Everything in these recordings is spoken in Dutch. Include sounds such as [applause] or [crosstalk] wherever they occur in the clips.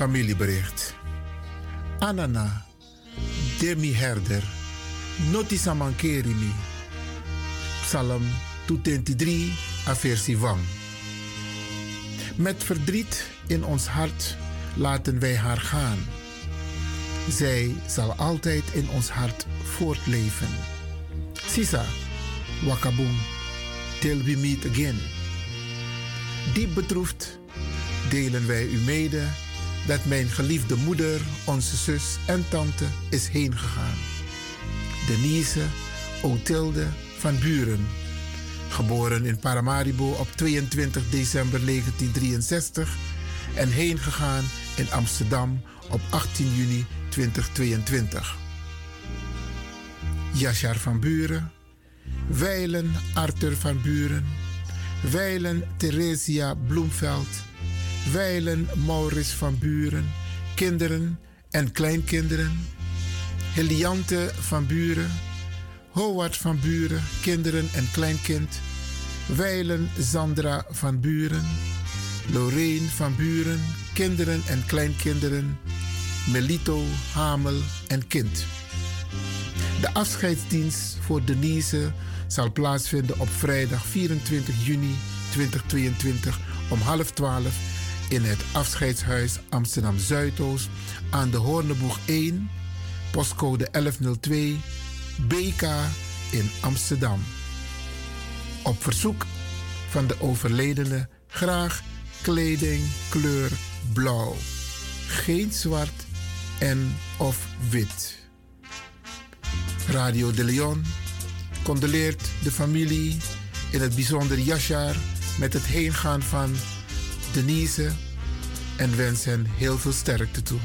familiebericht. Anana, Demi Herder, Notisa Mankerimi. Psalm 223, aversie Wang. Met verdriet in ons hart laten wij haar gaan. Zij zal altijd in ons hart voortleven. Sisa, Wakaboom, till we meet again. Diep bedroefd delen wij u mede dat mijn geliefde moeder, onze zus en tante is heengegaan. Denise Otilde van Buren, geboren in Paramaribo op 22 december 1963 en heengegaan in Amsterdam op 18 juni 2022. Yashar van Buren, Weilen Arthur van Buren, Weilen Theresia Bloemveld, Weilen Maurits van Buren, kinderen en kleinkinderen, Heliante van Buren, Howard van Buren, kinderen en kleinkind, Weilen Sandra van Buren, Lorraine van Buren, kinderen en kleinkinderen, Melito, Hamel en kind. De afscheidsdienst voor Denise zal plaatsvinden op vrijdag 24 juni 2022 om half twaalf in het afscheidshuis Amsterdam Zuidoost aan de Hoorneboeg 1, postcode 1102, BK in Amsterdam. Op verzoek van de overledene graag kleding kleur blauw, geen zwart en of wit. Radio de Leon condoleert de familie, in het bijzonder Yashar, met het heengaan van Denise en wens hen heel veel sterkte toe.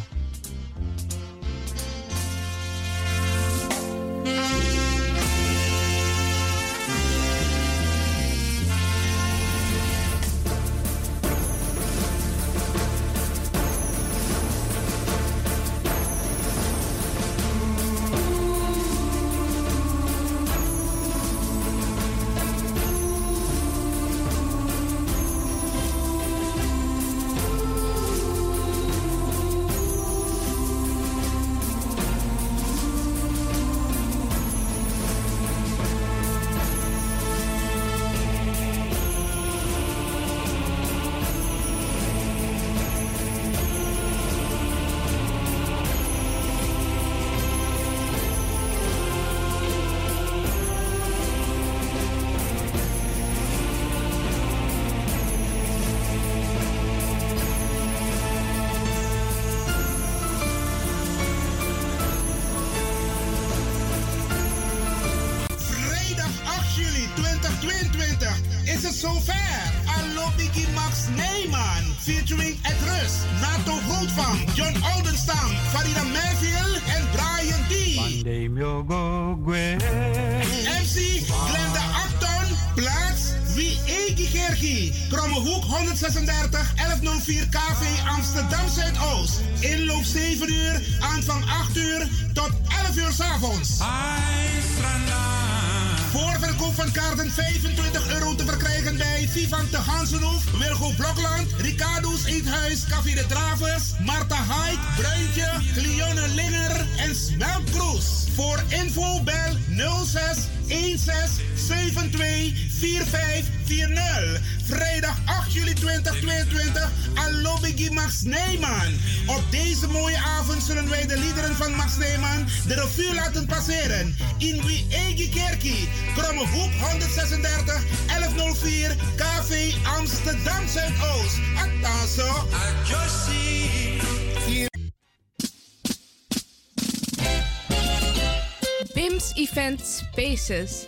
Featuring Ed Rus, Nato Grootvam, John Oldenstam, Farida Merville en Brian D. MC Glenda Acton, plaats Wie Egi Gergi. Krommehoek 136 1104 KV Amsterdam Zuidoost. Inloop 7 uur, aanvang 8 uur tot 11 uur 's avonds. Voorverkoop van kaarten 25 euro te verkrijgen bij Vivan de Gansenhoef, Wilgo Blokland, Ricardo's Eethuis, Café de Dravers, Marta Haik, Bruintje, Cleone Linger en Smelkroes. Voor info bel 06 16 72 4540. Vrijdag 8 juli 2022 Allo Biggie Max Neyman. Op deze mooie avond zullen wij de liederen van Max Neyman de revue laten passeren. In Wie Egi Kerkie, Kromme Hoek 136 1104 KV Amsterdam Zuidoost. Attaso. BIMS Event Spaces.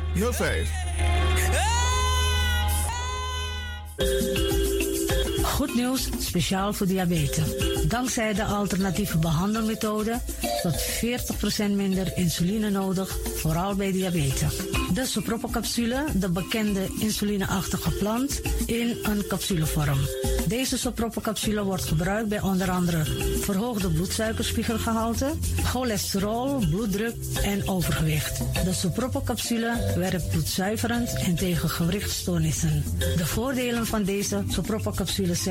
your faith. Goed nieuws, speciaal voor diabetes. Dankzij de alternatieve behandelmethode tot 40% minder insuline nodig, vooral bij diabetes. De sopropocapsule, de bekende insulineachtige plant, in een capsulevorm. Deze sopropocapsule wordt gebruikt bij onder andere verhoogde bloedsuikerspiegelgehalte, cholesterol, bloeddruk en overgewicht. De sopropocapsule werkt bloedzuiverend en tegen gewrichtstoornissen. De voordelen van deze sopropocapsule zijn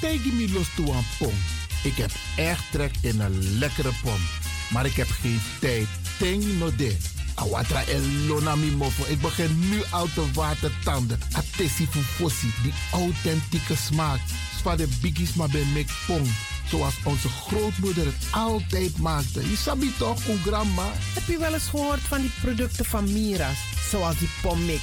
Tempegi mi los toe aan pom. Ik heb echt trek in een lekkere pom. Maar ik heb geen tijd. Ting no de. Awatra elona mi mofo. Ik begin nu al te watertanden. Atesi fufosi. Die authentieke smaak. Zwa de biggies maar bij mek pom. Zoals onze grootmoeder het altijd maakte. Je sabi toch, grandma? Heb je wel eens gehoord van die producten van Mira's? Zoals die pommix.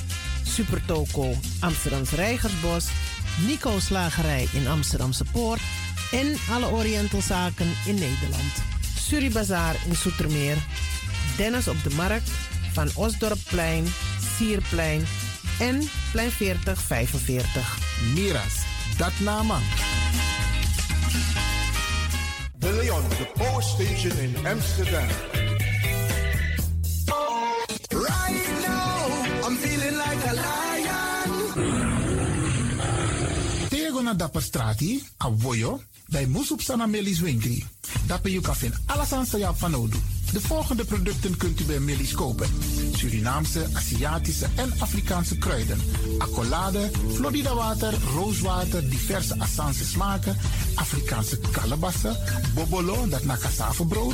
Supertoco Amsterdamse Rijgersbos, Nico Slagerij in Amsterdamse Poort en alle Orientalzaken in Nederland. Suribazaar in Soetermeer, Dennis op de Markt, Van Osdorpplein, Sierplein en Plein 4045. Miras, dat nama. De Leon, de Power Station in Amsterdam. Dapper strati, a voyo, bij Moesop Sana Melis Winkri. Dapper you kan alles aan van. De volgende producten kunt u bij Melis kopen. Surinaamse, Aziatische en Afrikaanse kruiden. Accolade, Florida water, rooswater, diverse Assange smaken. Afrikaanse kalebassen, bobolo, dat na cassavebrood.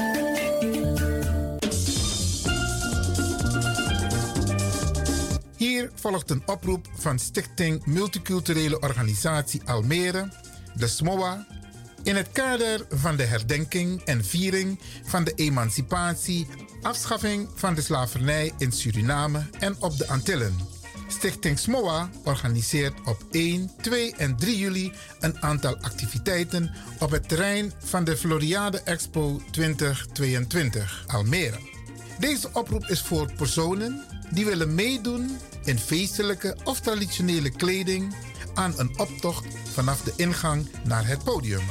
Volgt een oproep van Stichting Multiculturele Organisatie Almere, de SMOA, in het kader van de herdenking en viering van de emancipatie, afschaffing van de slavernij in Suriname en op de Antillen. Stichting SMOA organiseert op 1, 2 en 3 juli een aantal activiteiten op het terrein van de Floriade Expo 2022 Almere. Deze oproep is voor personen die willen meedoen in feestelijke of traditionele kleding aan een optocht vanaf de ingang naar het podium.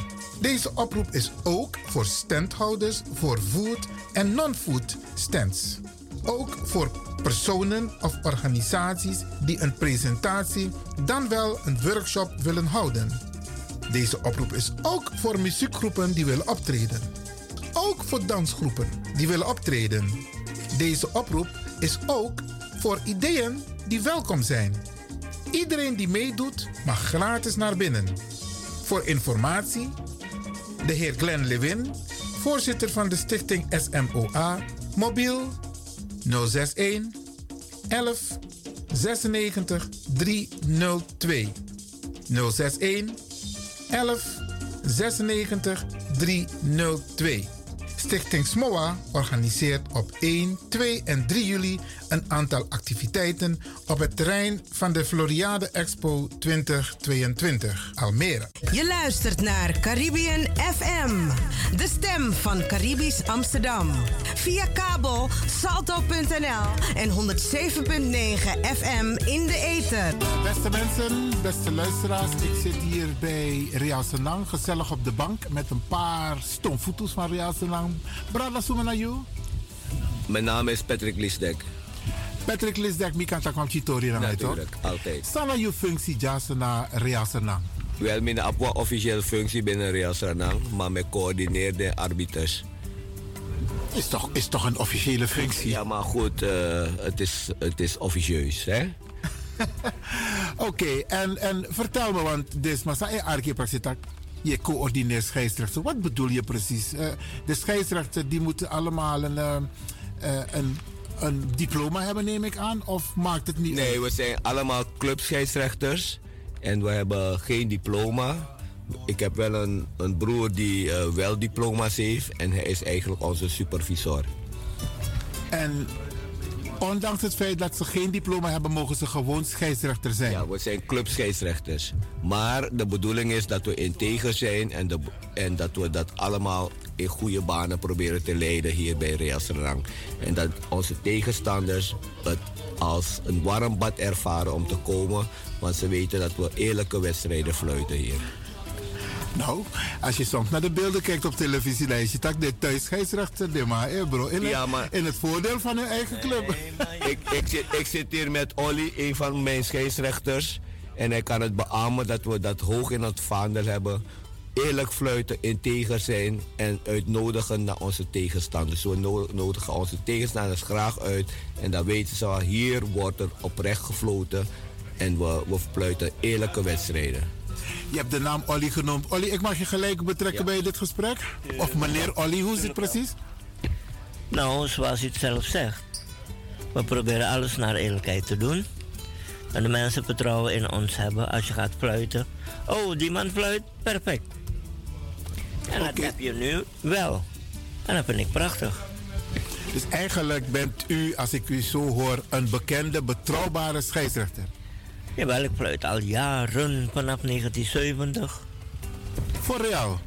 Deze oproep is ook voor standhouders voor food en non-food stands. Ook voor personen of organisaties die een presentatie dan wel een workshop willen houden. Deze oproep is ook voor muziekgroepen die willen optreden. Ook voor dansgroepen die willen optreden. Deze oproep is ook voor ideeën die welkom zijn. Iedereen die meedoet mag gratis naar binnen. Voor informatie, de heer Glenn Lewin, voorzitter van de stichting SMOA, mobiel 061 11 96 302. 061 11 96 302. Stichting SMOA organiseert op 1, 2 en 3 juli een aantal activiteiten op het terrein van de Floriade Expo 2022 Almere. Je luistert naar Caribbean FM, de stem van Caribisch Amsterdam. Via kabel salto.nl en 107.9 FM in de ether. Beste mensen, beste luisteraars, ik zit hier bij Real Senang, gezellig op de bank met een paar stoomfoeto's van Real Senang. Brada Sumanayu. Mijn naam is Patrick Lisdek. Patrick Lisdek, mi kan kwam chitori naar mij toch? Natuurlijk, altijd. Sana je functie jasa na Real Senang. Wel, mijn apwa officiële functie binnen Real Sranang, maar met coördineerde arbiters. Is toch, is toch een officiële functie? Ja, maar goed, eh, het, is, het is officieus, hè? [laughs] Oké, en, en vertel me, want dit maar zei archipelagitak. Je coördineert scheidsrechter. Wat bedoel je precies? Eh, de scheidsrechter die moeten allemaal een, eh, een, een diploma hebben, neem ik aan? Of maakt het niet Nee, uit? we zijn allemaal clubscheidsrechters en we hebben geen diploma. Ik heb wel een, een broer die eh, wel diploma's heeft en hij is eigenlijk onze supervisor. En ondanks het feit dat ze geen diploma hebben, mogen ze gewoon scheidsrechter zijn. Ja, we zijn clubscheidsrechters. Maar de bedoeling is dat we integer zijn en, dat we dat allemaal in goede banen proberen te leiden hier bij Real Sranang. En dat onze tegenstanders het als een warm bad ervaren om te komen, want ze weten dat we eerlijke wedstrijden fluiten hier. Nou, als je soms naar de beelden kijkt op televisie, dan is je tak de thuisscheidsrechter, de maar, eh, bro. In, Ja, het, in het voordeel van hun eigen club. [laughs] ik, ik, zit, ik zit hier met Olly, een van mijn scheidsrechters. En hij kan het beamen dat we dat hoog in het vaandel hebben. Eerlijk fluiten, integer zijn en uitnodigen naar onze tegenstanders. We no- nodigen onze tegenstanders graag uit. En dan weten ze wel, hier wordt er oprecht gefloten. En we, we fluiten eerlijke wedstrijden. Je hebt de naam Olly genoemd. Olly, ik mag je gelijk betrekken bij dit gesprek? Of meneer Olly, hoe is het precies? Nou, zoals u het zelf zegt. We proberen alles naar eerlijkheid te doen. En de mensen vertrouwen in ons hebben als je gaat fluiten. Oh, die man fluit, perfect. En dat heb je nu wel. En dat vind ik prachtig. Dus eigenlijk bent u, als ik u zo hoor, een bekende, betrouwbare scheidsrechter. Jawel, ik fluit al jaren vanaf 1970. Voor Real?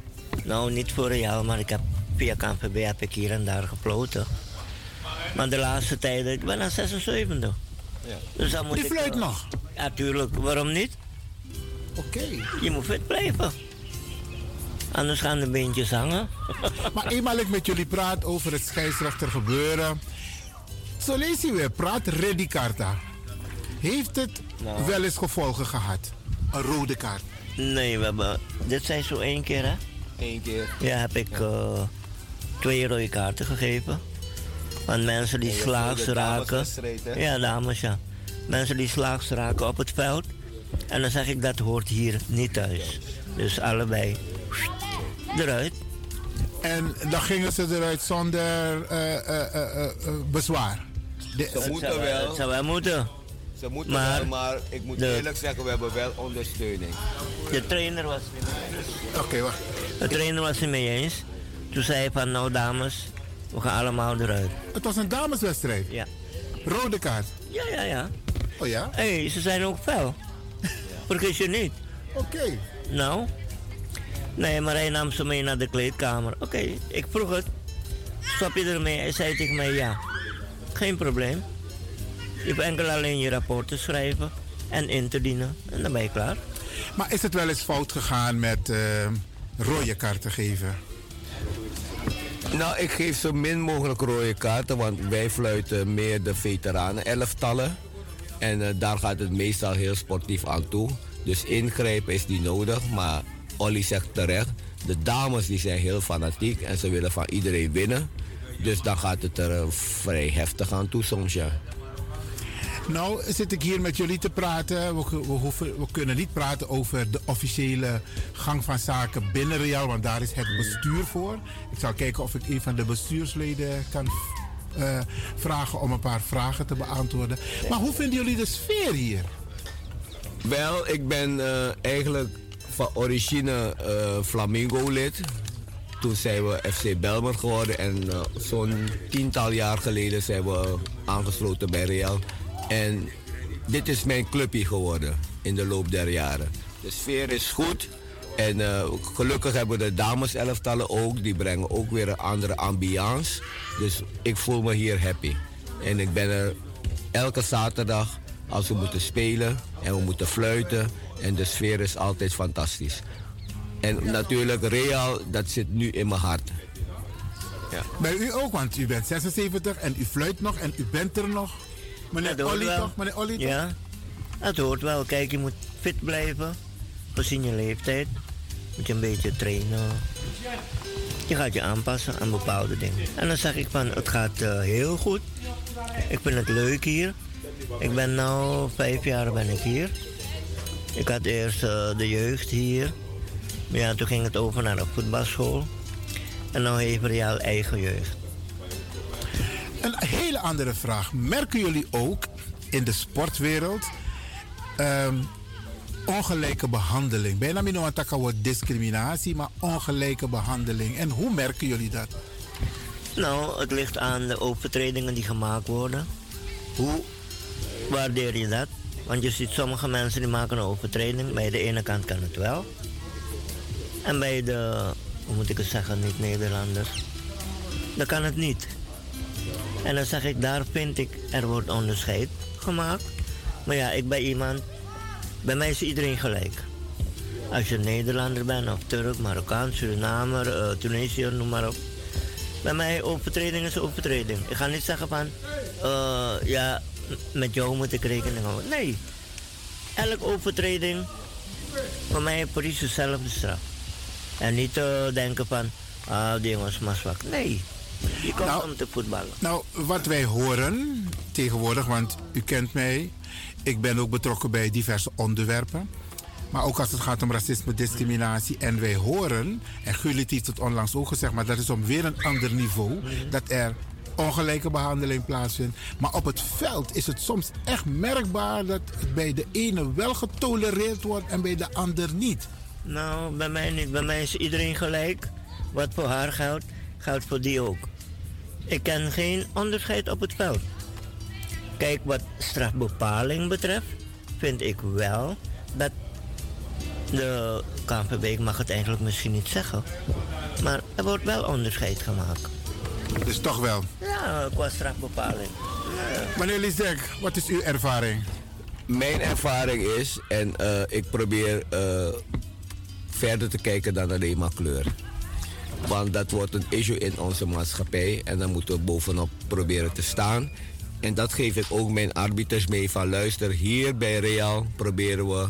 Nou, niet voor Real, maar ik heb via KNVB heb ik hier en daar gefloten. Maar de laatste tijden, ik ben aan 76. Ja. Dus dan moet Die ik, fluit eh, nog? Ja, tuurlijk. Waarom niet? Oké. Je moet fit blijven. Anders gaan de beentjes hangen. [laughs] Maar eenmaal ik met jullie praat over het scheidsrechter gebeuren. Zo lees je weer, praat Reddy Carta. Heeft het Nou. wel eens gevolgen gehad? Een rode kaart. Nee, we hebben dit zijn zo één keer, hè? Eén keer. Ja, heb ik eh, twee rode kaarten gegeven. Want mensen die slaags raken. Ja, dames, ja. Mensen die slaags raken op het veld. En dan zeg ik dat hoort hier niet thuis. Dus allebei eruit. En dan gingen ze eruit zonder eh, eh, eh, eh, bezwaar. De- Ze moeten wel. wel moeten. Ze moeten Maar wel, maar ik moet de- eerlijk zeggen, we hebben wel ondersteuning. De trainer was Oké, wacht. De trainer was het mee eens. Toen zei hij van nou dames, we gaan allemaal eruit. Het was een dameswedstrijd? Ja. Rode kaart? Ja, ja, ja. Oh ja? Hé, hey, ze zijn ook fel. [laughs] Vergis je niet. Oké. Nou? Nee, maar hij nam ze mee naar de kleedkamer. Oké, ik vroeg het. Stop je ermee? Hij zei tegen mij ja. Geen probleem. Je hebt enkel alleen je rapporten schrijven en in te dienen. En dan ben je klaar. Maar is het wel eens fout gegaan met eh, rode kaarten geven? Nou, ik geef zo min mogelijk rode kaarten, want wij fluiten meer de veteranen elftallen. En eh, daar gaat het meestal heel sportief aan toe. Dus ingrijpen is niet nodig, maar Olly zegt terecht, de dames die zijn heel fanatiek en ze willen van iedereen winnen. Dus dan gaat het er eh, vrij heftig aan toe soms, ja. Nou, zit ik hier met jullie te praten. We, we, hoeven, we kunnen niet praten over de officiële gang van zaken binnen Real, want daar is het bestuur voor. Ik zal kijken of ik een van de bestuursleden kan eh, vragen om een paar vragen te beantwoorden. Maar hoe vinden jullie de sfeer hier? Wel, ik ben eh, eigenlijk van origine eh, Flamingo-lid. Toen zijn we FC Belmer geworden en zo'n tiental jaar geleden zijn we aangesloten bij Real. En dit is mijn clubje geworden in de loop der jaren. De sfeer is goed en eh, gelukkig hebben we de dames elftallen ook. Die brengen ook weer een andere ambiance. Dus ik voel me hier happy. En ik ben er elke zaterdag als we moeten spelen en we moeten fluiten. En de sfeer is altijd fantastisch. En natuurlijk, Real, dat zit nu in mijn hart. Ja. Bij u ook, want u bent 76 en u fluit nog en u bent er nog. Meneer Olly toch? Meneer Olly toch? Ja, dat hoort wel. Kijk, je moet fit blijven. Gezien je leeftijd. Moet je een beetje trainen. Je gaat je aanpassen aan bepaalde dingen. En dan zeg ik van, het gaat eh, heel goed. Ik vind het leuk hier. Ik ben nu vijf jaar ben ik hier. Ik had eerst eh, de jeugd hier. Maar ja, toen ging het over naar de voetbalschool. En nu heeft Real eigen jeugd. Een hele andere vraag. Merken jullie ook in de sportwereld ehm, ongelijke behandeling? Bijna niet een woord discriminatie, maar ongelijke behandeling. En hoe merken jullie dat? Nou, het ligt aan de overtredingen die gemaakt worden. Hoe waardeer je dat? Want je ziet sommige mensen die maken een overtreding. Bij de ene kant kan het wel. En bij de, hoe moet ik het zeggen, niet-Nederlanders. Dan kan het niet. En dan zeg ik, daar vind ik, er wordt onderscheid gemaakt. Maar ja, ik ben iemand, bij mij is iedereen gelijk. Als je Nederlander bent, of Turk, Marokkaan, Surinamer, uh, Tunesiër, noem maar op. Bij mij overtreding is overtreding. Ik ga niet zeggen van, uh, ja, met jou moet ik rekening houden. Nee. Elke overtreding, voor mij politie zelf straf. En niet uh, denken van, ah, die jongens maar zwak. Nee. Je komt Nou, om te voetballen. Nou, wat wij horen tegenwoordig, want u kent mij, ik ben ook betrokken bij diverse onderwerpen. Maar ook als het gaat om racisme, discriminatie. En wij horen, en Gulit heeft het onlangs ook gezegd, maar dat is om weer een ander niveau, dat er ongelijke behandeling plaatsvindt. Maar op het veld is het soms echt merkbaar dat het bij de ene wel getolereerd wordt en bij de ander niet. Nou, bij mij niet. Bij mij is iedereen gelijk. Wat voor haar geldt, geldt voor die ook. Ik ken geen onderscheid op het veld. Kijk, wat strafbepaling betreft, vind ik wel dat de KNVB, ik mag het eigenlijk misschien niet zeggen, maar er wordt wel onderscheid gemaakt. Dus toch wel? Ja, qua strafbepaling. Meneer Lisdek, wat is uw ervaring? Mijn ervaring is, en eh, ik probeer eh, verder te kijken dan alleen maar kleur. Want dat wordt een issue in onze maatschappij en daar moeten we bovenop proberen te staan. En dat geef ik ook mijn arbiters mee van luister, hier bij Real proberen we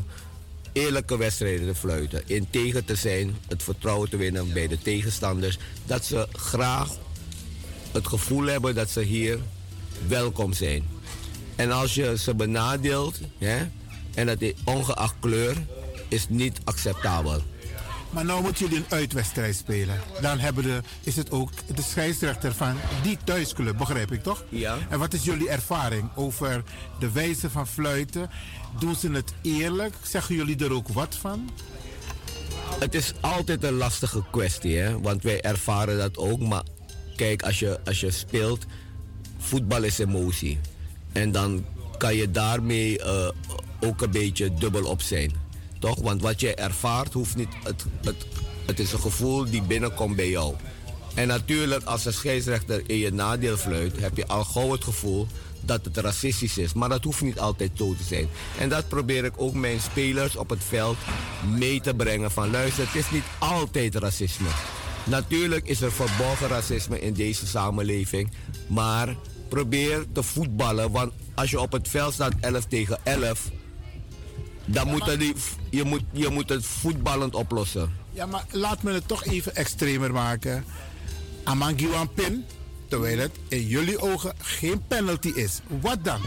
eerlijke wedstrijden te fluiten. In tegen te zijn, het vertrouwen te winnen bij de tegenstanders. Dat ze graag het gevoel hebben dat ze hier welkom zijn. En als je ze benadeelt, en dat is ongeacht kleur, is niet acceptabel. Maar nou moeten jullie een uitwedstrijd spelen. Dan hebben de, is het ook de scheidsrechter van die thuisclub, begrijp ik toch? Ja. En wat is jullie ervaring over de wijze van fluiten? Doen ze het eerlijk? Zeggen jullie er ook wat van? Het is altijd een lastige kwestie, hè? want wij ervaren dat ook. Maar kijk, als je, als je speelt, voetbal is emotie. En dan kan je daarmee eh, ook een beetje dubbel op zijn. Toch? Want wat je ervaart, hoeft niet. Het, het, is een gevoel die binnenkomt bij jou. En natuurlijk, als een scheidsrechter in je nadeel fluit, heb je al gauw het gevoel dat het racistisch is. Maar dat hoeft niet altijd zo te zijn. En dat probeer ik ook mijn spelers op het veld mee te brengen. Van luister, het is niet altijd racisme. Natuurlijk is er verborgen racisme in deze samenleving. Maar probeer te voetballen. Want als je op het veld staat 11 tegen 11. Dan moet je, die, je, moet, je moet het voetballend oplossen. Ja, maar laat me het toch even extremer maken. Amangiwan pin, terwijl het in jullie ogen geen penalty is. Wat dan?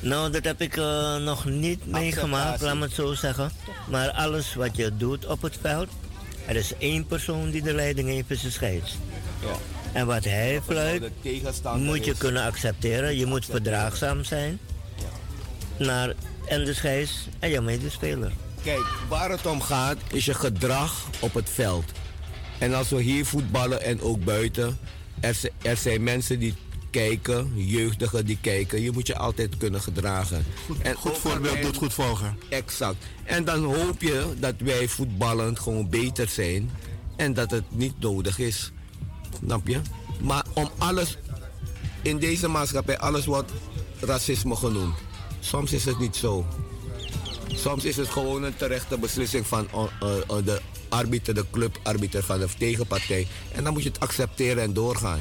Nou, dat heb ik eh, nog niet meegemaakt, laat me het zo zeggen. Maar alles wat je doet op het veld, er is één persoon die de leiding heeft, is de scheids. Ja. En wat hij fluit, moet je is- kunnen accepteren. Je moet verdraagzaam zijn naar en de scheids en jouw medespeler. Kijk, waar het om gaat is je gedrag op het veld. En als we hier voetballen en ook buiten, er, er zijn mensen die kijken, jeugdigen die kijken. Je moet je altijd kunnen gedragen. en Goed ook voorbeeld wij- doet goed volgen. Exact. En dan hoop je dat wij voetballend gewoon beter zijn en dat het niet nodig is. Snap je? Maar om alles in deze maatschappij, alles wordt racisme genoemd. Soms is het niet zo. Soms is het gewoon een terechte beslissing van uh, uh, uh, de arbiter, de clubarbiter van de tegenpartij. En dan moet je het accepteren en doorgaan.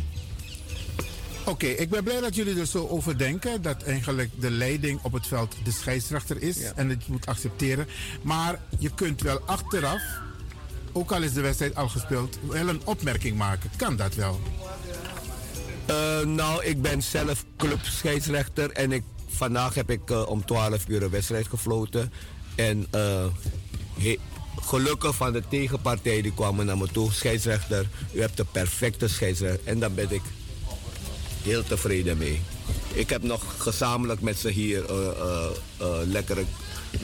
Oké, ik ben blij dat jullie er zo over denken. Dat eigenlijk de leiding op het veld de scheidsrechter is. En het moet accepteren. Maar je kunt wel achteraf, ook al is de wedstrijd al gespeeld, wel een opmerking maken. Kan dat wel? Eh, nou, ik ben zelf clubscheidsrechter en ik, vandaag heb ik eh, om 12 uur een wedstrijd gefloten. En eh, gelukkig van de tegenpartij die kwamen naar me toe. Scheidsrechter, u hebt de perfecte scheidsrechter. En daar ben ik heel tevreden mee. Ik heb nog gezamenlijk met ze hier eh, lekker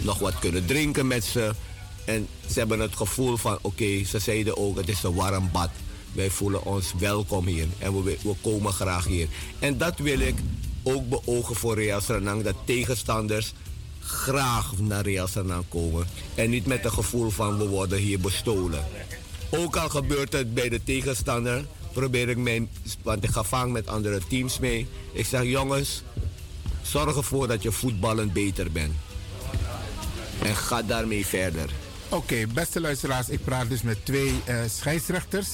nog wat kunnen drinken met ze. En ze hebben het gevoel van, oké, ze zeiden ook, het is een warm bad. Wij voelen ons welkom hier en we, we komen graag hier. En dat wil ik ook beogen voor Real Sranang, dat tegenstanders graag naar Real Sranang komen. En niet met het gevoel van, we worden hier bestolen. Ook al gebeurt het bij de tegenstander, probeer ik mijn, want ik ga vaak met andere teams mee. Ik zeg jongens, zorg ervoor dat je voetballend beter bent. En ga daarmee verder. Oké, beste luisteraars, ik praat dus met twee eh, scheidsrechters.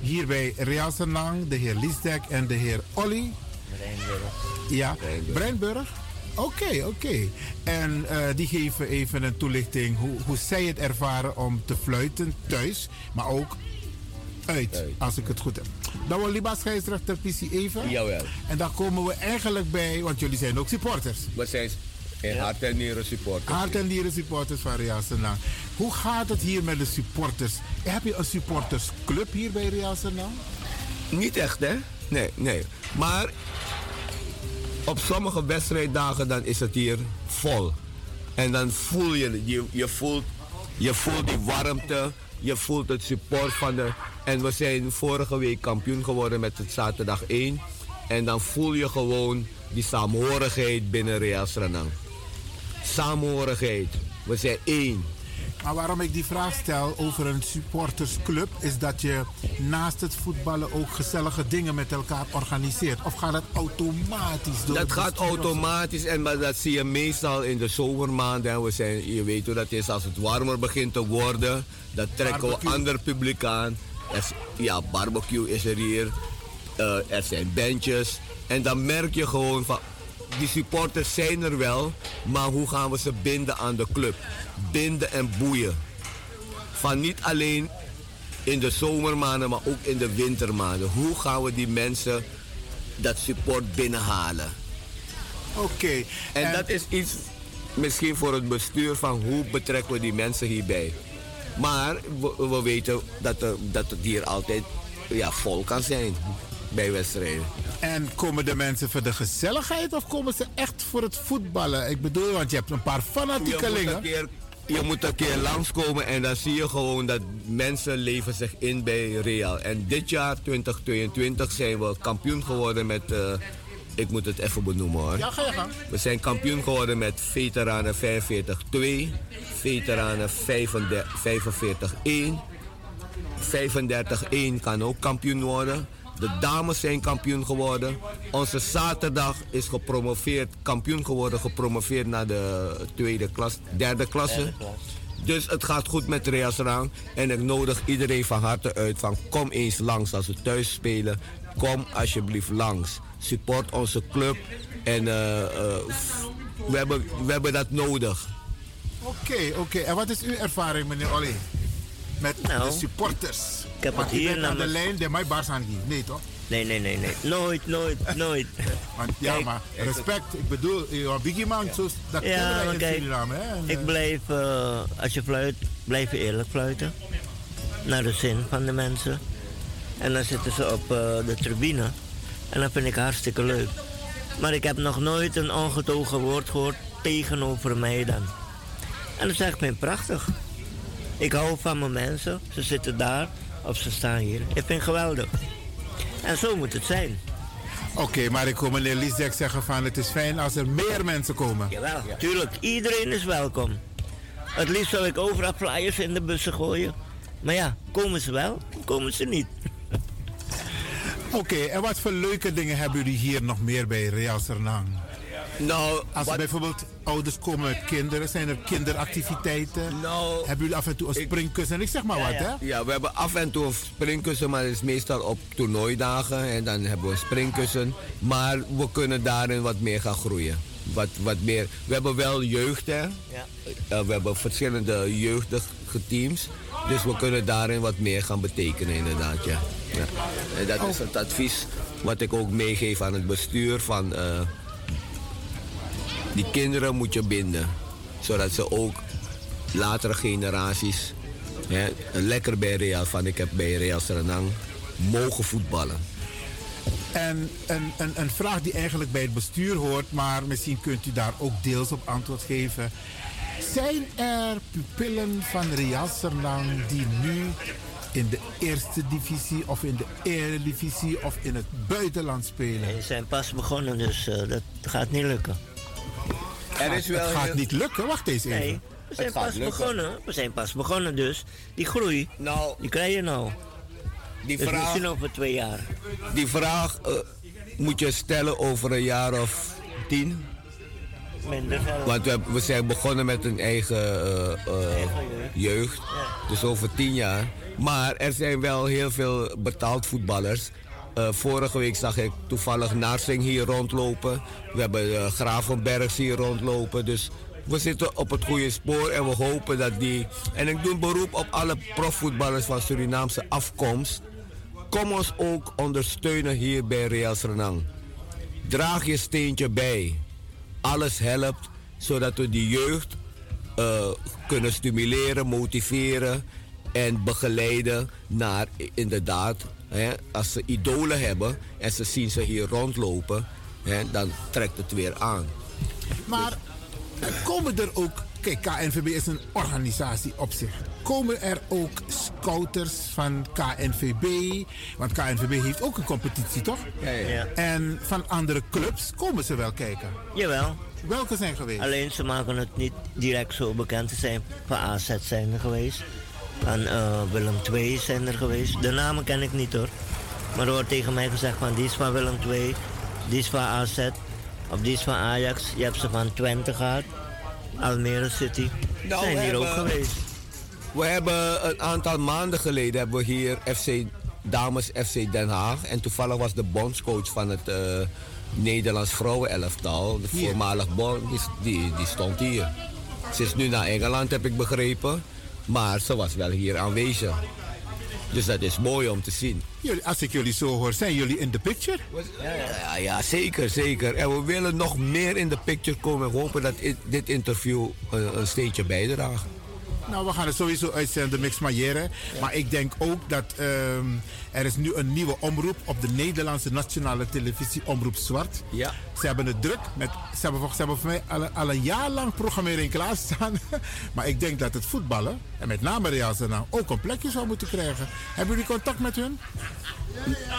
Hier bij Real Senang, de heer Liesdek en de heer Olly. Ja, Breinburg. Oké, oké. En eh, die geven even een toelichting hoe, hoe zij het ervaren om te fluiten thuis, maar ook uit, als ik het goed heb. Dan wil Liba scheidsrechter PC even. Jawel. En dan komen we eigenlijk bij, want jullie zijn ook supporters. We zijn in hart en nieren supporters. Hart en nieren supporters van Real Senang. Hoe gaat het hier met de supporters? Heb je een supportersclub hier bij Real Senang? Niet echt, hè? Nee, nee. Maar op sommige wedstrijddagen dan is het hier vol. En dan voel je, je, je, voelt, je voelt die warmte Je voelt het support van de. En we zijn vorige week kampioen geworden met het zaterdag 1. En dan voel je gewoon die saamhorigheid binnen Real Sranang. Samenhorigheid. We zijn één. Maar waarom ik die vraag stel over een supportersclub, is dat je naast het voetballen ook gezellige dingen met elkaar organiseert. Of gaat het automatisch door? Dat gaat automatisch en maar dat zie je meestal in de zomermaanden. En we zijn, je weet hoe dat is als het warmer begint te worden. Dan trekken Barbecue. we ander publiek aan. Er is- ja, barbecue is er hier. Eh, er zijn bandjes. En dan merk je gewoon van... Die supporters zijn er wel, maar hoe gaan we ze binden aan de club? Binden en boeien. Van niet alleen in de zomermaanden, maar ook in de wintermaanden. Hoe gaan we die mensen dat support binnenhalen? Oké. En, dat is iets misschien voor het bestuur van hoe betrekken we die mensen hierbij. Maar we, we weten dat, er, dat het hier altijd ja, vol kan zijn bij wedstrijden. En komen de mensen voor de gezelligheid of komen ze echt voor het voetballen? Ik bedoel, want je hebt een paar Je fanatiekelingen. keer, je moet een keer langskomen en dan zie je gewoon dat mensen leven zich in bij Real. En dit jaar, 2022, zijn we kampioen geworden met... eh, ik moet het even benoemen hoor. Ja, ga je gang. We zijn kampioen geworden met veteranen 45-2, veteranen 45-1. 35-1 kan ook kampioen worden. De dames zijn kampioen geworden. Onze zaterdag is gepromoveerd, kampioen geworden, gepromoveerd naar de tweede klas, derde klasse. Dus het gaat goed met Reas Rang. En ik nodig iedereen van harte uit van kom eens langs als we thuis spelen. Kom alsjeblieft langs. Support onze club. En eh, eh, we, hebben, we hebben dat nodig. Oké, oké. En wat is uw ervaring, meneer Olly? Met Nou, de supporters. ik heb Want het hier bent aan de namelijk- lijn, de mij Barsangi. Nee, toch? Nee, nee, nee, nee. Nooit, nooit, nooit. Want, ja, Kijk, maar respect. Ik bedoel, bent biggie man. Zo, dat Ja, in kijk, Suriname. Hè? En, ik eh, blijf, eh, als je fluit, blijf je eerlijk fluiten. Naar de zin van de mensen. En dan zitten ze op eh, de tribune. En dat vind ik hartstikke leuk. Maar ik heb nog nooit een ongetogen woord gehoord tegenover mij dan. En dat is echt prachtig. Ik hou van mijn mensen. Ze zitten daar of ze staan hier. Ik vind het geweldig. En zo moet het zijn. Oké, maar ik hoor meneer Lisdek zeggen van het is fijn als er meer mensen komen. Jawel, tuurlijk. Iedereen is welkom. Het liefst zou ik overal flyers in de bussen gooien. Maar ja, komen ze wel, komen ze niet. Oké, en wat voor leuke dingen hebben jullie hier nog meer bij Real Sernang? Nou, Als wat- bijvoorbeeld ouders komen met kinderen, zijn er kinderactiviteiten? Nou, hebben jullie af en toe een springkussen? Ik zeg maar wat, hè? Ja, we hebben af en toe een springkussen, maar dat is meestal op toernooidagen. En dan hebben we een springkussen. Maar we kunnen daarin wat meer gaan groeien. Wat, wat meer. We hebben wel jeugd, hè? Ja. Eh, we hebben verschillende jeugdige teams. Dus we kunnen daarin wat meer gaan betekenen, inderdaad. Ja. Ja. En dat is het advies wat ik ook meegeef aan het bestuur. Van, eh, die kinderen moet je binden. Zodat ze ook latere generaties hè, lekker bij Real, van ik heb bij Real Serenang, mogen voetballen. En een, een, een vraag die eigenlijk bij het bestuur hoort, maar misschien kunt u daar ook deels op antwoord geven. Zijn er pupillen van Real Sernang die nu in de eerste divisie of in de eredivisie of in het buitenland spelen? We zijn pas begonnen, dus eh, dat gaat niet lukken. Er is wel het gaat heel- niet lukken, wacht eens even. Nee, we zijn pas lukken. begonnen. We zijn pas begonnen, dus die groei, Nou, die krijg je nou. die Dus vraag, misschien over twee jaar. die vraag eh, moet je stellen over een jaar of tien. Minder. Want we zijn begonnen met een eigen eh, eh, jeugd. Dus over tien jaar. Maar er zijn wel heel veel betaald voetballers. Eh, vorige week zag ik toevallig Narsing hier rondlopen. We hebben uh, Gravenbergs hier rondlopen. Dus we zitten op het goede spoor en we hopen dat die... En ik doe een beroep op alle profvoetballers van Surinaamse afkomst. Kom ons ook ondersteunen hier bij Real Srenang. Draag je steentje bij. Alles helpt, zodat we die jeugd eh, kunnen stimuleren, motiveren en begeleiden naar inderdaad, hè, als ze idolen hebben en ze zien ze hier rondlopen, hè, dan trekt het weer aan. Maar komen er ook. Kijk, KNVB is een organisatie op zich. Komen er ook scouters van KNVB? Want KNVB heeft ook een competitie, toch? Ja, ja. ja. En van andere clubs komen ze wel kijken? Jawel. Welke zijn geweest? Alleen ze maken het niet direct zo bekend. Ze zijn van AZ zijn er geweest. Van uh, Willem II zijn er geweest. De namen ken ik niet hoor. Maar er wordt tegen mij gezegd van die is van Willem II, die is van AZ, of die is van Ajax. Je hebt ze van Twente gehad, Almere City. Nou, zijn hier ook geweest. We hebben een aantal maanden geleden hebben we hier FC Dames FC Den Haag. En toevallig was de bondscoach van het uh, Nederlands vrouwenelftal, de voormalig bond, die, die, die stond hier. Ze is nu naar Engeland, heb ik begrepen. Maar ze was wel hier aanwezig. Dus dat is mooi om te zien. Jullie, als ik jullie zo hoor, zijn jullie in de picture? Ja, ja, ja, zeker, zeker. En we willen nog meer in de picture komen. We hopen dat dit interview een, een steentje bijdraagt. Nou, we gaan het sowieso uitzenden, Mix Maillère. Maar ik denk ook dat ehm, er is nu een nieuwe omroep op de Nederlandse nationale televisie, Omroep Zwart. Ja. Ze hebben het druk. Met, ze, hebben, ze hebben voor mij al, al een jaar lang programmering klaarstaan. [laughs] maar ik denk dat het voetballen, en met name Real Zena, ook een plekje zou moeten krijgen. Hebben jullie contact met hun?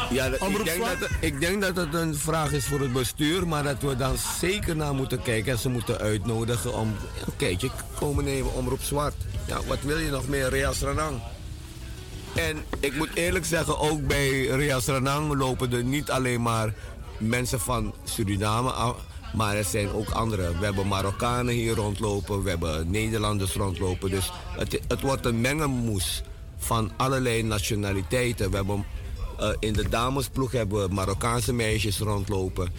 Ja, ik denk, dat, ik denk, dat, het een vraag is voor het bestuur, maar dat we dan zeker naar moeten kijken en ze moeten uitnodigen om een kijkje komen nemen, Omroep Zwart. Ja, wat wil je nog meer, Real Ranang? En ik moet eerlijk zeggen, ook bij Real Ranang lopen er niet alleen maar mensen van Suriname af, maar er zijn ook andere. We hebben Marokkanen hier rondlopen, we hebben Nederlanders rondlopen. Dus het, het wordt een mengelmoes van allerlei nationaliteiten. We hebben, uh, in de damesploeg hebben we Marokkaanse meisjes rondlopen.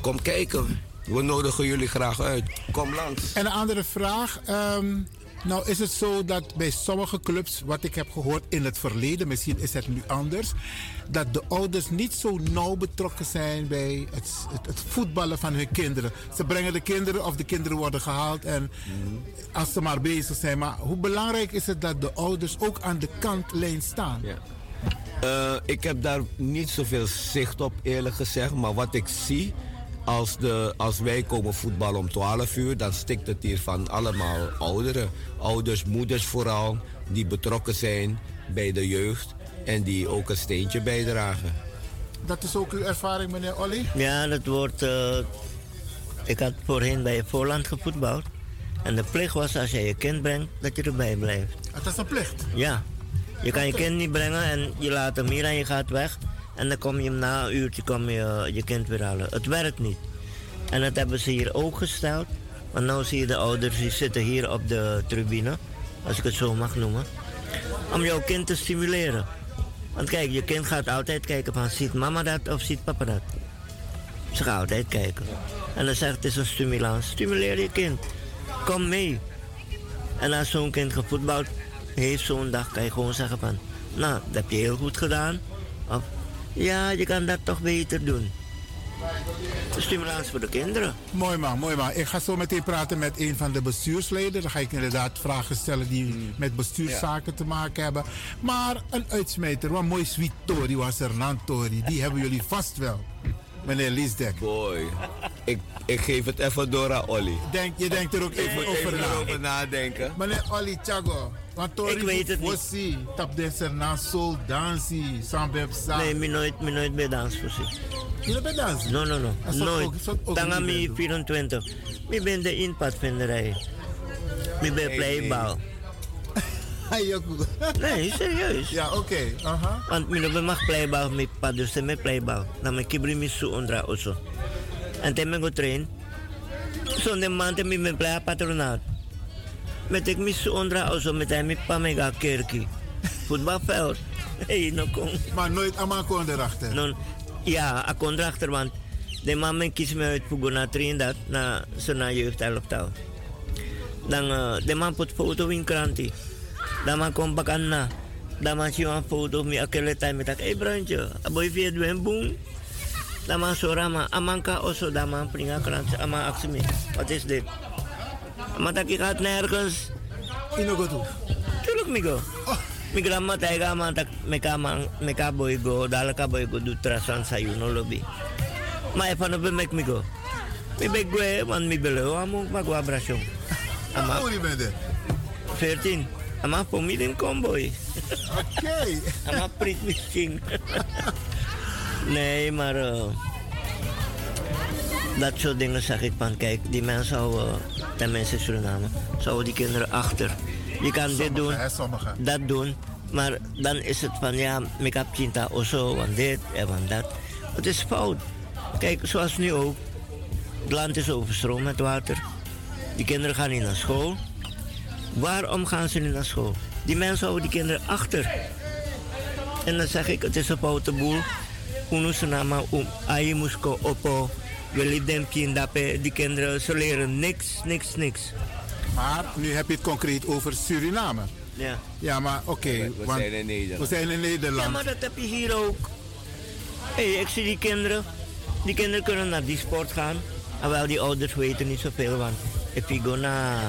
Kom kijken. We nodigen jullie graag uit. Kom langs. En een andere vraag. Um, nou is het zo dat bij sommige clubs, wat ik heb gehoord in het verleden, misschien is het nu anders, dat de ouders niet zo nauw betrokken zijn bij het, het, voetballen van hun kinderen. Ze brengen de kinderen of de kinderen worden gehaald en als ze maar bezig zijn. Maar hoe belangrijk is het dat de ouders ook aan de kantlijn staan? Ja. Uh, ik heb daar niet zoveel zicht op, eerlijk gezegd. Maar wat ik zie, als, de, als wij komen voetballen om 12 uur, dan stikt het hier van allemaal ouderen. Ouders, moeders vooral, die betrokken zijn bij de jeugd en die ook een steentje bijdragen. Dat is ook uw ervaring, meneer Olly? Ja, dat wordt. Uh, ik had voorheen bij Voorland gevoetbald. En de plicht was als je je kind brengt, dat je erbij blijft. Het is een plicht? Ja. Je kan je kind niet brengen en je laat hem hier en je gaat weg. En dan kom je na een uurtje kom je, je kind weer halen. Het werkt niet. En dat hebben ze hier ook gesteld. Want nu zie je de ouders die zitten hier op de tribune, als ik het zo mag noemen. Om jouw kind te stimuleren. Want kijk, je kind gaat altijd kijken van ziet mama dat of ziet papa dat. Ze gaan altijd kijken. En dan zegt het is een stimulans. Stimuleer je kind. Kom mee. En als zo'n kind gevoetbald heeft zo'n dag, kan je gewoon zeggen van... Nou, dat heb je heel goed gedaan. Of ja, je kan dat toch beter doen. Stimulans voor de kinderen. Mooi man, mooi man. Ik ga zo meteen praten met een van de bestuursleden. Dan ga ik inderdaad vragen stellen die hmm. met bestuurszaken te maken hebben. Maar een uitsmijter, wat mooi sweet Tori was er, Tori. Die hebben jullie vast wel. Meneer Liesdek. Boy, ik, ik geef het even door aan Olly. Denk, je denkt er ook even ik over na. over nadenken. Meneer Olly Chago. Ik weet het niet. Tap danser na soul dansie, sambeb sa. Nee, ik nooit, me nooit bij dans voorzien. Je bent dansen? No, no, no. Nooit. Tanga mi 24. Ik ben de inpadvinderij. Ik ben playbal. [laughs] nee, serieus. Ja, oké. Okay. Uh -huh. Want ik mag playbal met pad, dus ik playbal. Dan ik mi su ondra also. En toen ben ik train. Zonde maand ik ben play patronaat. Met ik mis ondra also met hem met pamega kerkie. Voetbalveld. [laughs] Hey, no kom. Maar nooit aan kon erachter? Non, ja, ik kon erachter, want de man kies me uit voor na dat na zo'n jeugdelftal. Dan uh, de man put foto in kranti. Dan man kom bakan na. Dan man siya foto mi akele time met hey bruintje, aboy via dwen boom. Dan man sorama, amanka oso dan man pringa krant, ama aksimi. Wat is dit? Maar ik gaat nergens. Ino toe? Tuurlijk, Migo. Oh. Mi grandma taiga man tak meka man meka boy go dala ka boy go du trasan sa no lobby. Ma e pano be mek mi go. Mi be gue man mi bele o amu ma go abrasyon. [laughs] Ama. Hoe ben je? 14. Ama pomidin comboy. [laughs] Oké. Ama prit misschien. [laughs] nee, maar uh, dat soort dingen zeg ik van, kijk, die mensen houden, tenminste Suriname, zouden die kinderen achter. Je kan Sommige, dit doen, hè, dat doen, maar dan is het van, ja, ik heb cinta of zo, want dit en dat. Het is fout. Kijk, zoals nu ook, het land is overstroomd met water. Die kinderen gaan niet naar school. Waarom gaan ze niet naar school? Die mensen houden die kinderen achter. En dan zeg ik, het is een foute boel. Uno se nama um ayi musko opo. Jullie denken dat die kinderen, ze leren niks, niks, niks. Maar nu heb je het concreet over Suriname. Ja. Ja, maar oké. We- zijn in Nederland. We zijn in Nederland. Ja, maar dat heb je hier ook. Hé, ik zie die kinderen. Die kinderen kunnen naar die sport gaan. Terwijl die ouders weten niet zoveel. Want je go naar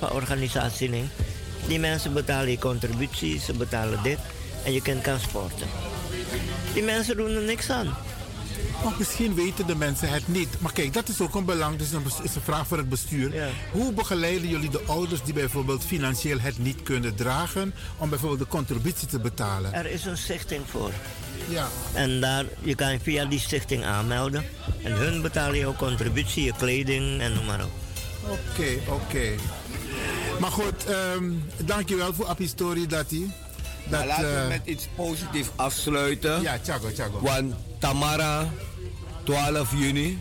een organisatie, nee, die mensen betalen je contributie, ze betalen dit. En je kind kan sporten. Die mensen doen er niks aan. Want misschien weten de mensen het niet. Maar kijk, dat is ook een belang. Dus een, is een vraag voor het bestuur. Hoe begeleiden jullie de ouders die bijvoorbeeld financieel het niet kunnen dragen... om bijvoorbeeld de contributie te betalen? Er is een stichting voor. Ja. En daar, je kan je via die stichting aanmelden. En hun betalen jouw contributie, je kleding en noem maar op. Oké, oké. Maar goed, ehm dankjewel voor Appie Story, Dati. Maar laten we eh, met iets positiefs afsluiten. Ja, Chago, Chago. Want Tamara, 12 juni,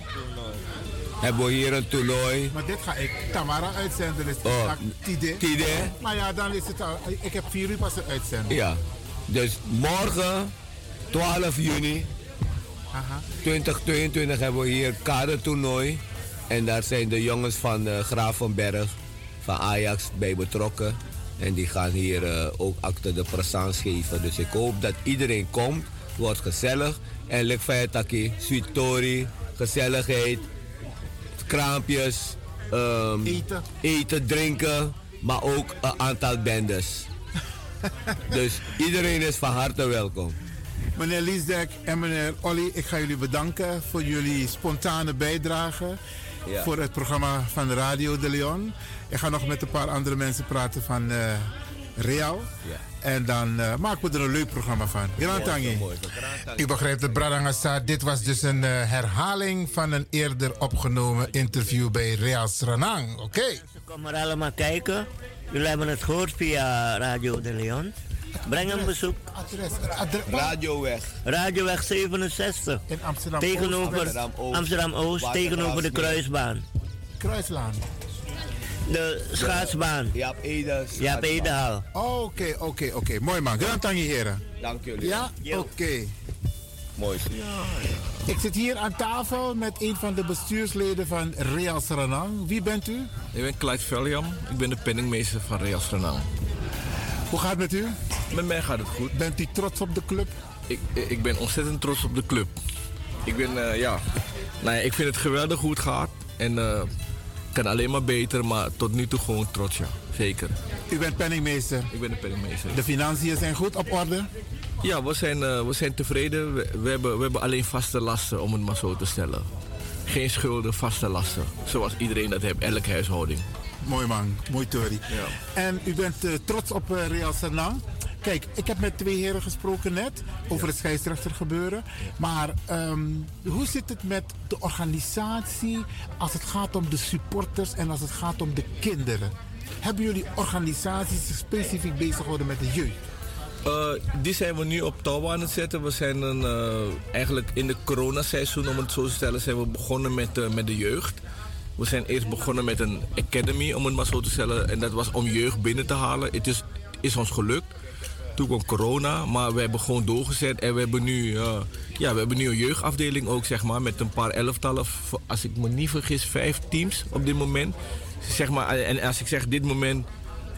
hebben we hier een toernooi. Maar dit ga ik Tamara uitzenden. Dus Oh, Tide. Tide. Maar ja, dan is het al. Ik heb vier uur pas een uitzending. Ja, dus morgen, 12 juni, Aha. 2022, hebben we hier kadertoernooi. En daar zijn de jongens van uh, Gravenberg, van Ajax, bij betrokken. En die gaan hier eh, ook acte de présence geven. Dus ik hoop dat iedereen komt. Wordt gezellig. En Lekfayataki, Suitori, gezelligheid, kraampjes, ehm, eten. eten, drinken. Maar ook een aantal bendes. [laughs] dus iedereen is van harte welkom. Meneer Liesdek en meneer Olly, ik ga jullie bedanken voor jullie spontane bijdrage. Ja. Voor het programma van Radio de Leon. Ik ga nog met een paar andere mensen praten van eh Real. Ja. En dan eh, maken we er een leuk programma van. Grand Tangi. Mooi, zo, Grand U begrijpt het, Bradangasa. Dit was dus een eh, herhaling van een eerder opgenomen interview bij Real Sranang. Oké. Kom maar allemaal kijken. Jullie hebben het gehoord via Radio de Leon. Breng een bezoek. Adres, het adres. Radioweg. Radioweg 67. In Amsterdam. Tegenover Amsterdam-Oost. Amsterdam-Oost, tegenover de kruisbaan. Kruislaan. De schaatsbaan. Jaap Ede. Jaap Edehal. Oké, oké, oké. Mooi man. Grand Tangi, heren. Dank jullie. Ja? Oké. Mooi. Ik zit hier aan tafel met een van de bestuursleden van Real Sranang. Wie bent u? Ik ben Clyde Veljam. Ik ben de penningmeester van Real Sranang. Hoe gaat het met u? Met mij gaat het goed. Bent u trots op de club? Ik, ik ben ontzettend trots op de club. Ik ben, eh, ja... Ja, ik vind het geweldig hoe het gaat. En eh kan alleen maar beter, maar tot nu toe gewoon trots, ja. Zeker. U bent penningmeester. Ik ben de penningmeester. De financiën zijn goed op orde? Ja, we zijn, eh, we zijn tevreden. We, we hebben, we hebben alleen vaste lasten, om het maar zo te stellen. Geen schulden, vaste lasten. Zoals iedereen dat heeft, elke huishouding. Mooi man, mooi Tori. Ja. En u bent eh, trots op eh, Real Sranang. Kijk, ik heb met twee heren gesproken net over het scheidsrechtergebeuren. Maar ehm, hoe zit het met de organisatie als het gaat om de supporters en als het gaat om de kinderen? Hebben jullie organisaties specifiek bezig gehouden met de jeugd? Eh, die zijn we nu op touw aan het zetten. We zijn een, eigenlijk in de coronaseizoen, om het zo te stellen, zijn we begonnen met, met de jeugd. We zijn eerst begonnen met een academy, om het maar zo te stellen. En dat was om jeugd binnen te halen. Het is, is ons gelukt. Toen kwam corona, maar we hebben gewoon doorgezet. En we hebben nu, eh, ja, we hebben nu een jeugdafdeling ook, zeg maar, met een paar elftallen. Als ik me niet vergis, vijf teams op dit moment. Zeg maar, en als ik zeg dit moment,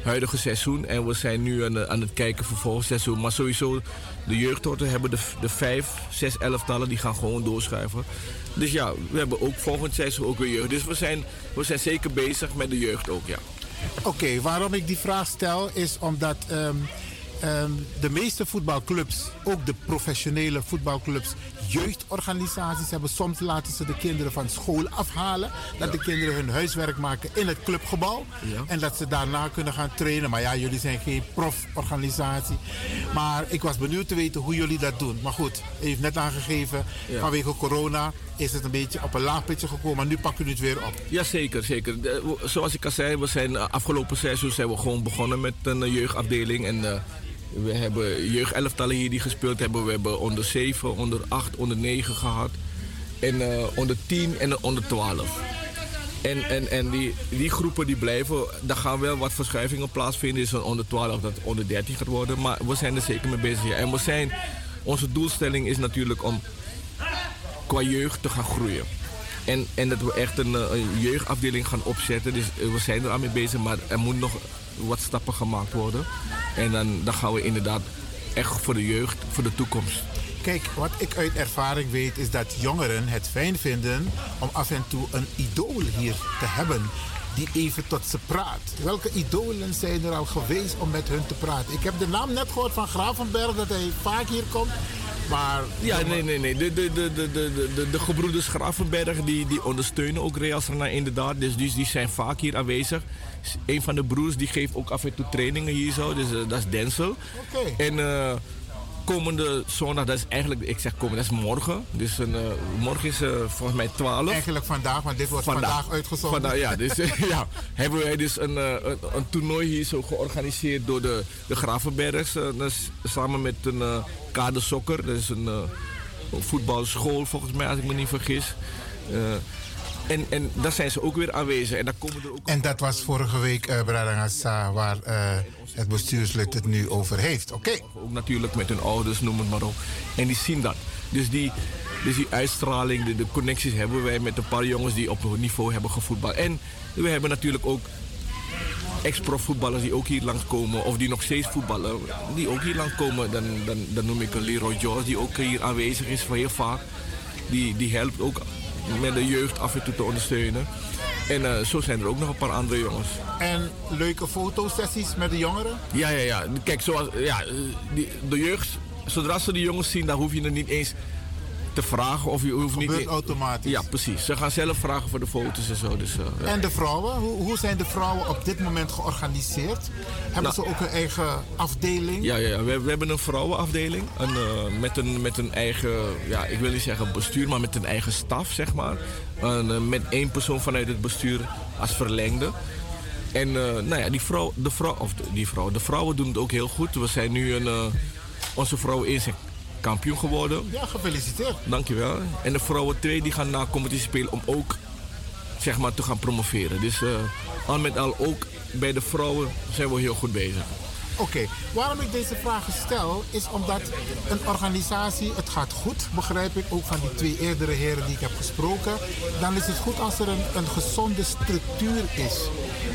huidige seizoen. En we zijn nu aan, aan het kijken voor volgend seizoen. Maar sowieso, de jeugdhorten hebben de, de vijf, zes elftallen. Die gaan gewoon doorschuiven. Dus ja, we hebben ook volgend seizoen ook weer jeugd. Dus we zijn, we zijn zeker bezig met de jeugd ook, ja. Oké, waarom ik die vraag stel is omdat ehm, ehm, de meeste voetbalclubs, ook de professionele voetbalclubs, jeugdorganisaties hebben. Soms laten ze de kinderen van school afhalen. Dat de kinderen hun huiswerk maken in het clubgebouw. Ja. En dat ze daarna kunnen gaan trainen. Maar ja, jullie zijn geen proforganisatie. Maar ik was benieuwd te weten hoe jullie dat doen. Maar goed, u heeft net aangegeven, Ja. vanwege corona is het een beetje op een laag pitje gekomen. Maar nu pakken jullie het weer op. Ja, zeker, zeker. De- zoals ik al zei, we zijn eh, afgelopen seizoen zijn we gewoon begonnen met een eh, jeugdafdeling. En eh, we hebben jeugdelftallen hier die gespeeld hebben. We hebben onder 7, onder 8, onder 9 gehad. En eh, onder 10 en onder 12. En, en, en die, die groepen die blijven, daar gaan wel wat verschuivingen plaatsvinden. Is een onder 12 dat onder 13 gaat worden. Maar we zijn er zeker mee bezig. En we zijn, onze doelstelling is natuurlijk om qua jeugd te gaan groeien. En, en dat we echt een, eh, jeugdafdeling gaan opzetten. Dus eh, we zijn er aan mee bezig, maar er moet nog wat stappen gemaakt worden. En dan, dan gaan we inderdaad echt voor de jeugd, voor de toekomst. Kijk, wat ik uit ervaring weet is dat jongeren het fijn vinden om af en toe een idool hier te hebben die even tot ze praat. Welke idolen zijn er al geweest om met hun te praten? Ik heb de naam net gehoord van Gravenberg dat hij vaak hier komt. Maar Ja, nee, nee, nee. De, de, de, de, de, de, de gebroeders Gravenberg die, die ondersteunen ook Real Srana inderdaad. Dus die, die zijn vaak hier aanwezig. Een van de broers die geeft ook af en toe trainingen hier zo. Dus eh, dat is Denzel. Oké. En eh, komende zondag, dat is eigenlijk, ik zeg komende, dat is morgen. Dus een, eh, morgen is eh, volgens mij 12. eigenlijk vandaag, want dit wordt vandaag, uitgezonden. Vandaag, ja, [laughs] dus, eh, ja, hebben wij dus een, een, een toernooi hier zo georganiseerd door de, de Gravenbergs. samen met een uh, Kade Sokker. Dat is een, een voetbalschool volgens mij, als ik me niet vergis. Eh, en, en daar zijn ze ook weer aanwezig. En daar komen er ook En dat was vorige week, uh, Bradangasa, waar uh, het bestuurslid het nu over heeft. Oké. Okay. Ook natuurlijk met hun ouders, noem het maar op. En die zien dat. Dus die, dus die uitstraling, de, de connecties hebben wij met een paar jongens die op een niveau hebben gevoetbald. En we hebben natuurlijk ook ex-profvoetballers die ook hier langskomen. Of die nog steeds voetballen, die ook hier langskomen. Dan, dan, dan noem ik een Leroy George die ook hier aanwezig is voor heel vaak. Die, die helpt ook met de jeugd af en toe te ondersteunen. En uh, zo zijn er ook nog een paar andere jongens. En leuke fotosessies met de jongeren? Ja, ja, ja. Kijk, zoals, ja, die, de jeugd, zodra ze de jongens zien, dan hoef je er niet eens te vragen. Of je hoeft Gebeurt niet. automatisch. Ja, precies. Ze gaan zelf vragen voor de foto's en zo. Dus, uh, ja. En de vrouwen? Hoe, hoe zijn de vrouwen op dit moment georganiseerd? Hebben nou, ze ook een eigen afdeling? Ja, ja, ja. We, we hebben een vrouwenafdeling. Een, uh, met, een, met een eigen, ja, ik wil niet zeggen bestuur, maar met een eigen staf, zeg maar. Uh, met één persoon vanuit het bestuur als verlengde. En nou ja, die vrouw, de vrouw, of die vrouw, de vrouwen doen het ook heel goed. We zijn nu een, onze vrouw is kampioen geworden. Ja, gefeliciteerd. Dankjewel. En de vrouwen 2 die gaan na competitie spelen om ook zeg maar, te gaan promoveren. Dus uh, al met al ook bij de vrouwen zijn we heel goed bezig. Oké, okay. waarom ik deze vragen stel is omdat een organisatie, het gaat goed, begrijp ik ook van die twee eerdere heren die ik heb gesproken. Dan is het goed als er een, een gezonde structuur is.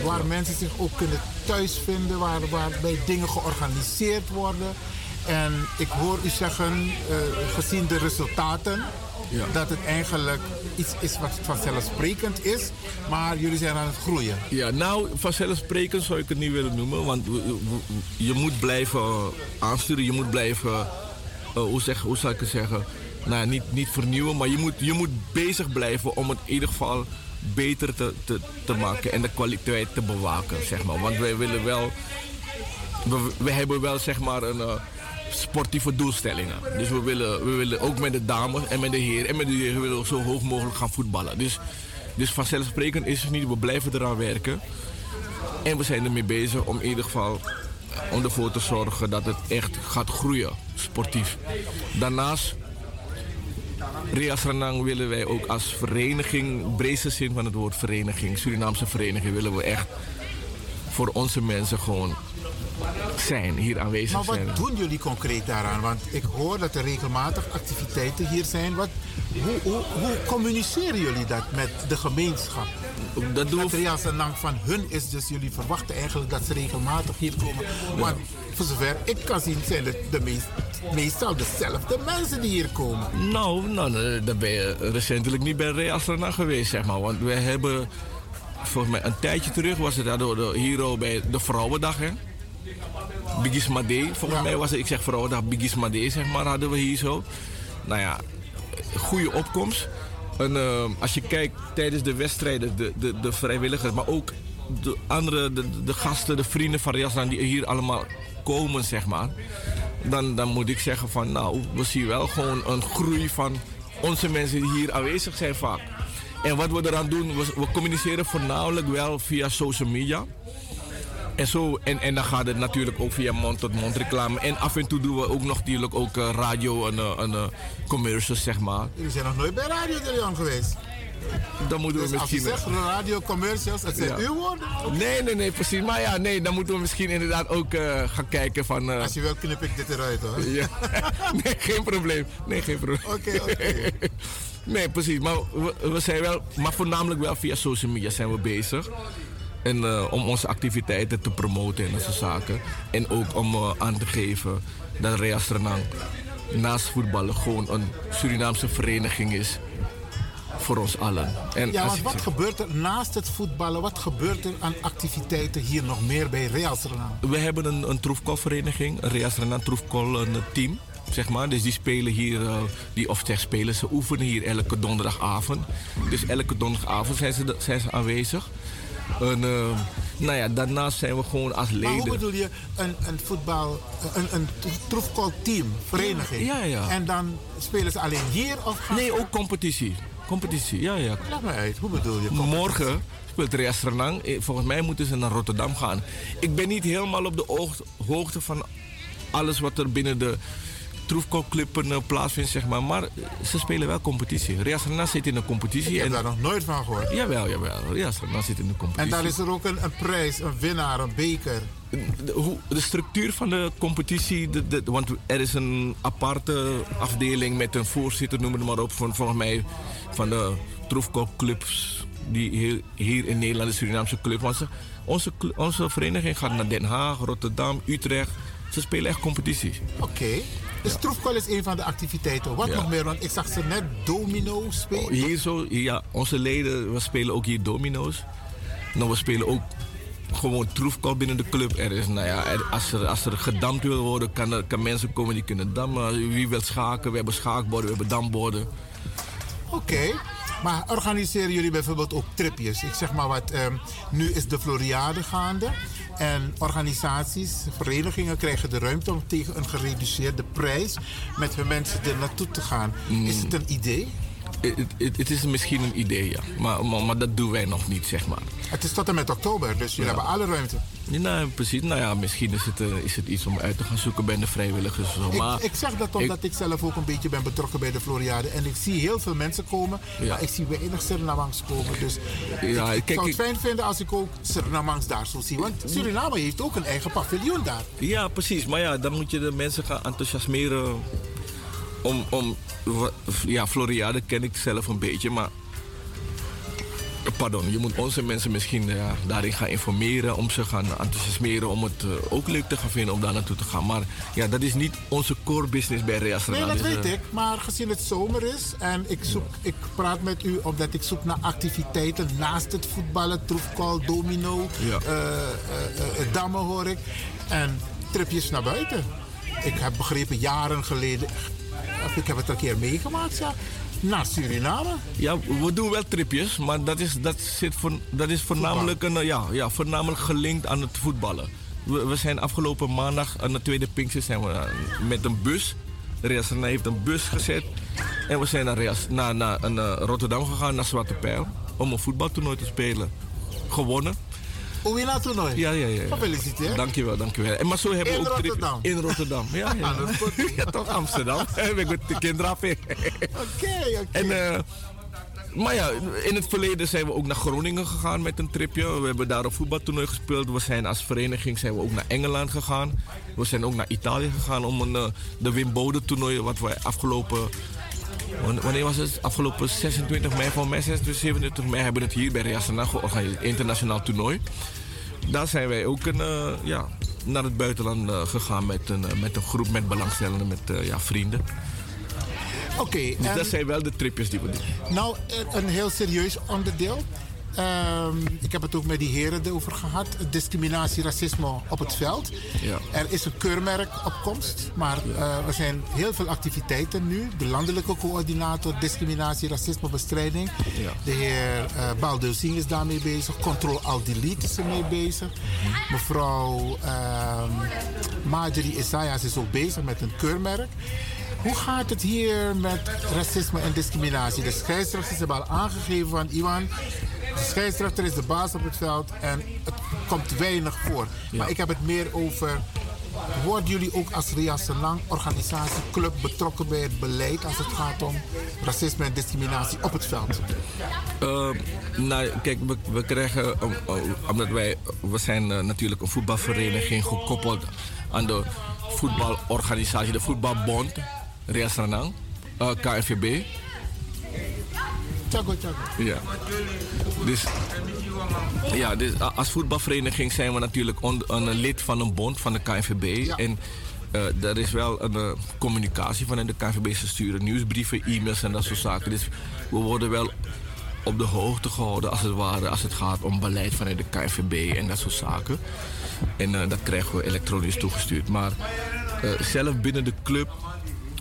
Waar mensen zich ook kunnen thuisvinden, waar, waarbij dingen georganiseerd worden. En ik hoor u zeggen, uh, gezien de resultaten, ja. dat het eigenlijk iets is wat vanzelfsprekend is, maar jullie zijn aan het groeien. Ja, nou, vanzelfsprekend zou ik het niet willen noemen, want je moet blijven aansturen, je moet blijven, uh, hoe, zeg, hoe zou ik het zeggen, nou, niet, niet vernieuwen, maar je moet, je moet bezig blijven om het in ieder geval beter te, te, te maken en de kwaliteit te bewaken, zeg maar. Want wij willen wel, we, we hebben wel zeg maar een... Uh, sportieve doelstellingen. Dus we willen, we willen ook met de dames en met de heren en met de heren willen we zo hoog mogelijk gaan voetballen. Dus, dus vanzelfsprekend is het niet, we blijven eraan werken. En we zijn ermee bezig om in ieder geval om ervoor te zorgen dat het echt gaat groeien, sportief. Daarnaast, Rias Renang willen wij ook als vereniging, breedste zin van het woord vereniging, Surinaamse vereniging, willen we echt voor onze mensen gewoon zijn, hier aanwezig maar wat zijn. doen jullie concreet daaraan? Want ik hoor dat er regelmatig activiteiten hier zijn. Wat, hoe, hoe, hoe communiceren jullie dat met de gemeenschap? Dat doen lang van hun is, dus jullie verwachten eigenlijk dat ze regelmatig hier komen. Want voor zover ik kan zien, zijn het de meest, meestal dezelfde mensen die hier komen. Nou, nou dan ben je recentelijk niet bij Real Strana geweest, zeg maar. Want we hebben, volgens mij een tijdje terug was het daardoor de Hero bij de Vrouwendag, hè? Bigis Made. Volgens mij was het, ik zeg vrouwendag Bigis Made, zeg maar, hadden we hier zo. Nou ja, goede opkomst. En, eh, als je kijkt tijdens de wedstrijden, de, de, de vrijwilligers, maar ook de andere, de, de gasten, de vrienden van Riaslan die hier allemaal komen, zeg maar. Dan, dan moet ik zeggen van, nou, we zien wel gewoon een groei van onze mensen die hier aanwezig zijn vaak. En wat we eraan doen, we, we communiceren voornamelijk wel via social media. En, zo, en, en dan gaat het natuurlijk ook via mond-tot-mond reclame. En af en toe doen we ook nog natuurlijk ook eh, radio en, uh, en uh, commercials, zeg maar. Jullie zijn nog nooit bij Radio de Leon geweest. Dan moeten dus we misschien... als je zegt radio commercials, het zijn Ja. uw woorden. Nee, nee, nee, precies. Maar ja, nee, dan moeten we misschien inderdaad ook eh, gaan kijken van... eh, Als je wil, knip ik dit eruit hoor. Ja. [laughs] nee, geen probleem. Nee, geen probleem. Oké, oké. nee, precies. Maar we, we zijn wel, maar voornamelijk wel via social media zijn we bezig. En eh, om onze activiteiten te promoten en dat soort zaken. En ook om eh, aan te geven dat Reas Renang naast voetballen gewoon een Surinaamse vereniging is. Voor ons allen. En ja, want wat zeg- gebeurt er naast het voetballen? Wat gebeurt er aan activiteiten hier nog meer bij Suriname? We hebben een, een troefkolvereniging, een Reas Renan troefkol een team. Zeg maar. Dus die spelen hier, eh, die, of zeg spelen, ze oefenen hier elke donderdagavond. Dus elke donderdagavond zijn ze, zijn ze aanwezig. En, eh, nou ja, daarnaast zijn we gewoon als Maar hoe leden. bedoel je een, een voetbal, een, een troefkolteam, vereniging? Ja, ja. En dan spelen ze alleen hier of gaan Nee, ook competitie. Competitie, ja, ja. Leg uit, hoe bedoel je? Morgen speelt Reas Renang. Eh, Volgens mij moeten ze naar Rotterdam gaan. Ik ben niet helemaal op de oog- hoogte van alles wat er binnen de troefkolclubben eh, plaatsvindt, zeg maar. Maar eh, ze spelen wel competitie. Reas Renang zit in een competitie. Ik heb en, daar nog nooit van gehoord. Jawel, jawel. Reas Renang zit in een competitie. En daar is er ook een, een prijs, een winnaar, een beker. de, hoe, de structuur van de competitie, de, de- want er is een aparte afdeling met een voorzitter, noem het maar op, van, volgens mij van de troefkolclubs die hier, hier in Nederland, de Surinaamse club. Want ze, onze, onze vereniging gaat naar Den Haag, Rotterdam, Utrecht. Ze spelen echt competities. Oké. Dus troefkol is een van de activiteiten. Wat nog meer? Want ik zag ze net domino spelen. Hier zo, ja, onze leden, we spelen ook hier domino's. Nou, we spelen ook gewoon troefkol binnen de club. Er is, nou ja, er- als, er, als er gedampt wil worden, kan, er, kan mensen komen die kunnen dammen. Wie wil schaken? We hebben schaakborden, we hebben damborden. Oké. Maar organiseren jullie bijvoorbeeld ook tripjes? Ik zeg maar wat, ehm, nu is de Floriade gaande. En organisaties, verenigingen krijgen de ruimte om tegen een gereduceerde prijs met hun mensen er naartoe te gaan. Is het een idee? Het- is misschien een idee, ja. Maar, maar, maar dat doen wij nog niet, zeg maar. Het is tot en met oktober, dus jullie Ja. hebben alle ruimte. Ja, nou, precies. Nou ja, misschien is het, eh, is het iets om uit te gaan zoeken bij de vrijwilligers. Zo. Maar ik, ik zeg dat omdat ik, zelf ook een beetje ben betrokken bij de Floriade. En ik zie heel veel mensen komen, Ja. maar ik zie weinig Surinamangs komen. Dus Ja, ik, ik kijk, zou het fijn vinden als ik ook Surinamangs daar zou zien. Want Suriname heeft ook een eigen paviljoen daar. Ja, precies. Maar ja, dan moet je de mensen gaan enthousiasmeren om... om ja, Floriade ken ik zelf een beetje, maar... Pardon, je moet onze mensen misschien ja, daarin gaan informeren... om ze gaan enthousiasmeren om het eh, ook leuk te gaan vinden om daar naartoe te gaan. Maar ja, dat is niet onze core business bij Reas Nee, dat Dus, weet eh, ik. Maar gezien het zomer is en ik, zoek, ik praat met u omdat ik zoek naar activiteiten naast het voetballen, troefkal, domino, Ja. eh, dammen hoor ik. En tripjes naar buiten. Ik heb begrepen jaren geleden, ik heb het een keer meegemaakt, ja, naar Suriname. Ja, we doen wel tripjes, maar dat is, dat zit voor, dat is voornamelijk, een, eh, ja, ja, voornamelijk gelinkt aan het voetballen. We, we zijn afgelopen maandag aan de tweede Pinkster zijn we, eh, met een bus. Renai heeft een bus gezet. En we zijn naar, Reas, naar, naar, naar Rotterdam gegaan, naar Zwarte Pijl, om een voetbaltoernooi te spelen. Gewonnen. Oewina-toernooi? Ja, ja, ja. ja. Gefeliciteerd. Dankjewel, dankjewel. En maar zo hebben In we ook trip- Rotterdam? In Rotterdam, ja. ja. dat is goed. [laughs] ja toch Amsterdam. [laughs] We goed de kinderen. Oké, oké. En, eh, maar ja, in het verleden zijn we ook naar Groningen gegaan met een tripje. We hebben daar een voetbaltoernooi gespeeld. We zijn als vereniging zijn we ook naar Engeland gegaan. We zijn ook naar Italië gegaan om een, eh, de Wim Bode toernooi wat we afgelopen... wan- Wanneer was het? Afgelopen 26 mei, van mij 26, 27 mei hebben we het hier bij Reasana georganiseerd. Internationaal toernooi. Daar zijn wij ook een, eh, ja, naar het buitenland eh, gegaan met een, eh, met een groep met belangstellenden, met ja, vrienden. Oké, Dus dat zijn wel de tripjes die we doen. Nou, een heel serieus onderdeel. Ehm, ik heb het ook met die heren erover gehad. Discriminatie, racisme op het veld. Ja. Er is een keurmerk op komst, maar eh, er zijn heel veel activiteiten nu. De landelijke coördinator discriminatie, racismebestrijding. Ja. De heer uh, Balduzing is daarmee bezig. Control Al Delete is ermee bezig. Mevrouw ehm, Marjorie Isaias is ook bezig met een keurmerk. Hoe gaat het hier met racisme en discriminatie? De scheidsrechters hebben al aangegeven van Iwan. De scheidsrechter is de baas op het veld en het komt weinig voor. Maar ik heb het meer over. Worden jullie ook als Ria Senang organisatie, club betrokken bij het beleid als het gaat om racisme en discriminatie op het veld? Uh, nou, kijk, we, we krijgen, uh, omdat wij, we zijn uh, natuurlijk een voetbalvereniging gekoppeld aan de voetbalorganisatie, de voetbalbond, Ria Senang, uh, KNVB. Tjago, tjago. Ja. Dus, ja, dus als voetbalvereniging zijn we natuurlijk on, een lid van een bond van de KNVB. Ja. En uh, er is wel een uh, communicatie vanuit de KNVB. Ze sturen nieuwsbrieven, e-mails en dat soort zaken. Dus we worden wel op de hoogte gehouden als het ware als het gaat om beleid vanuit de KNVB en dat soort zaken. En uh, dat krijgen we elektronisch toegestuurd. Maar zelf binnen de club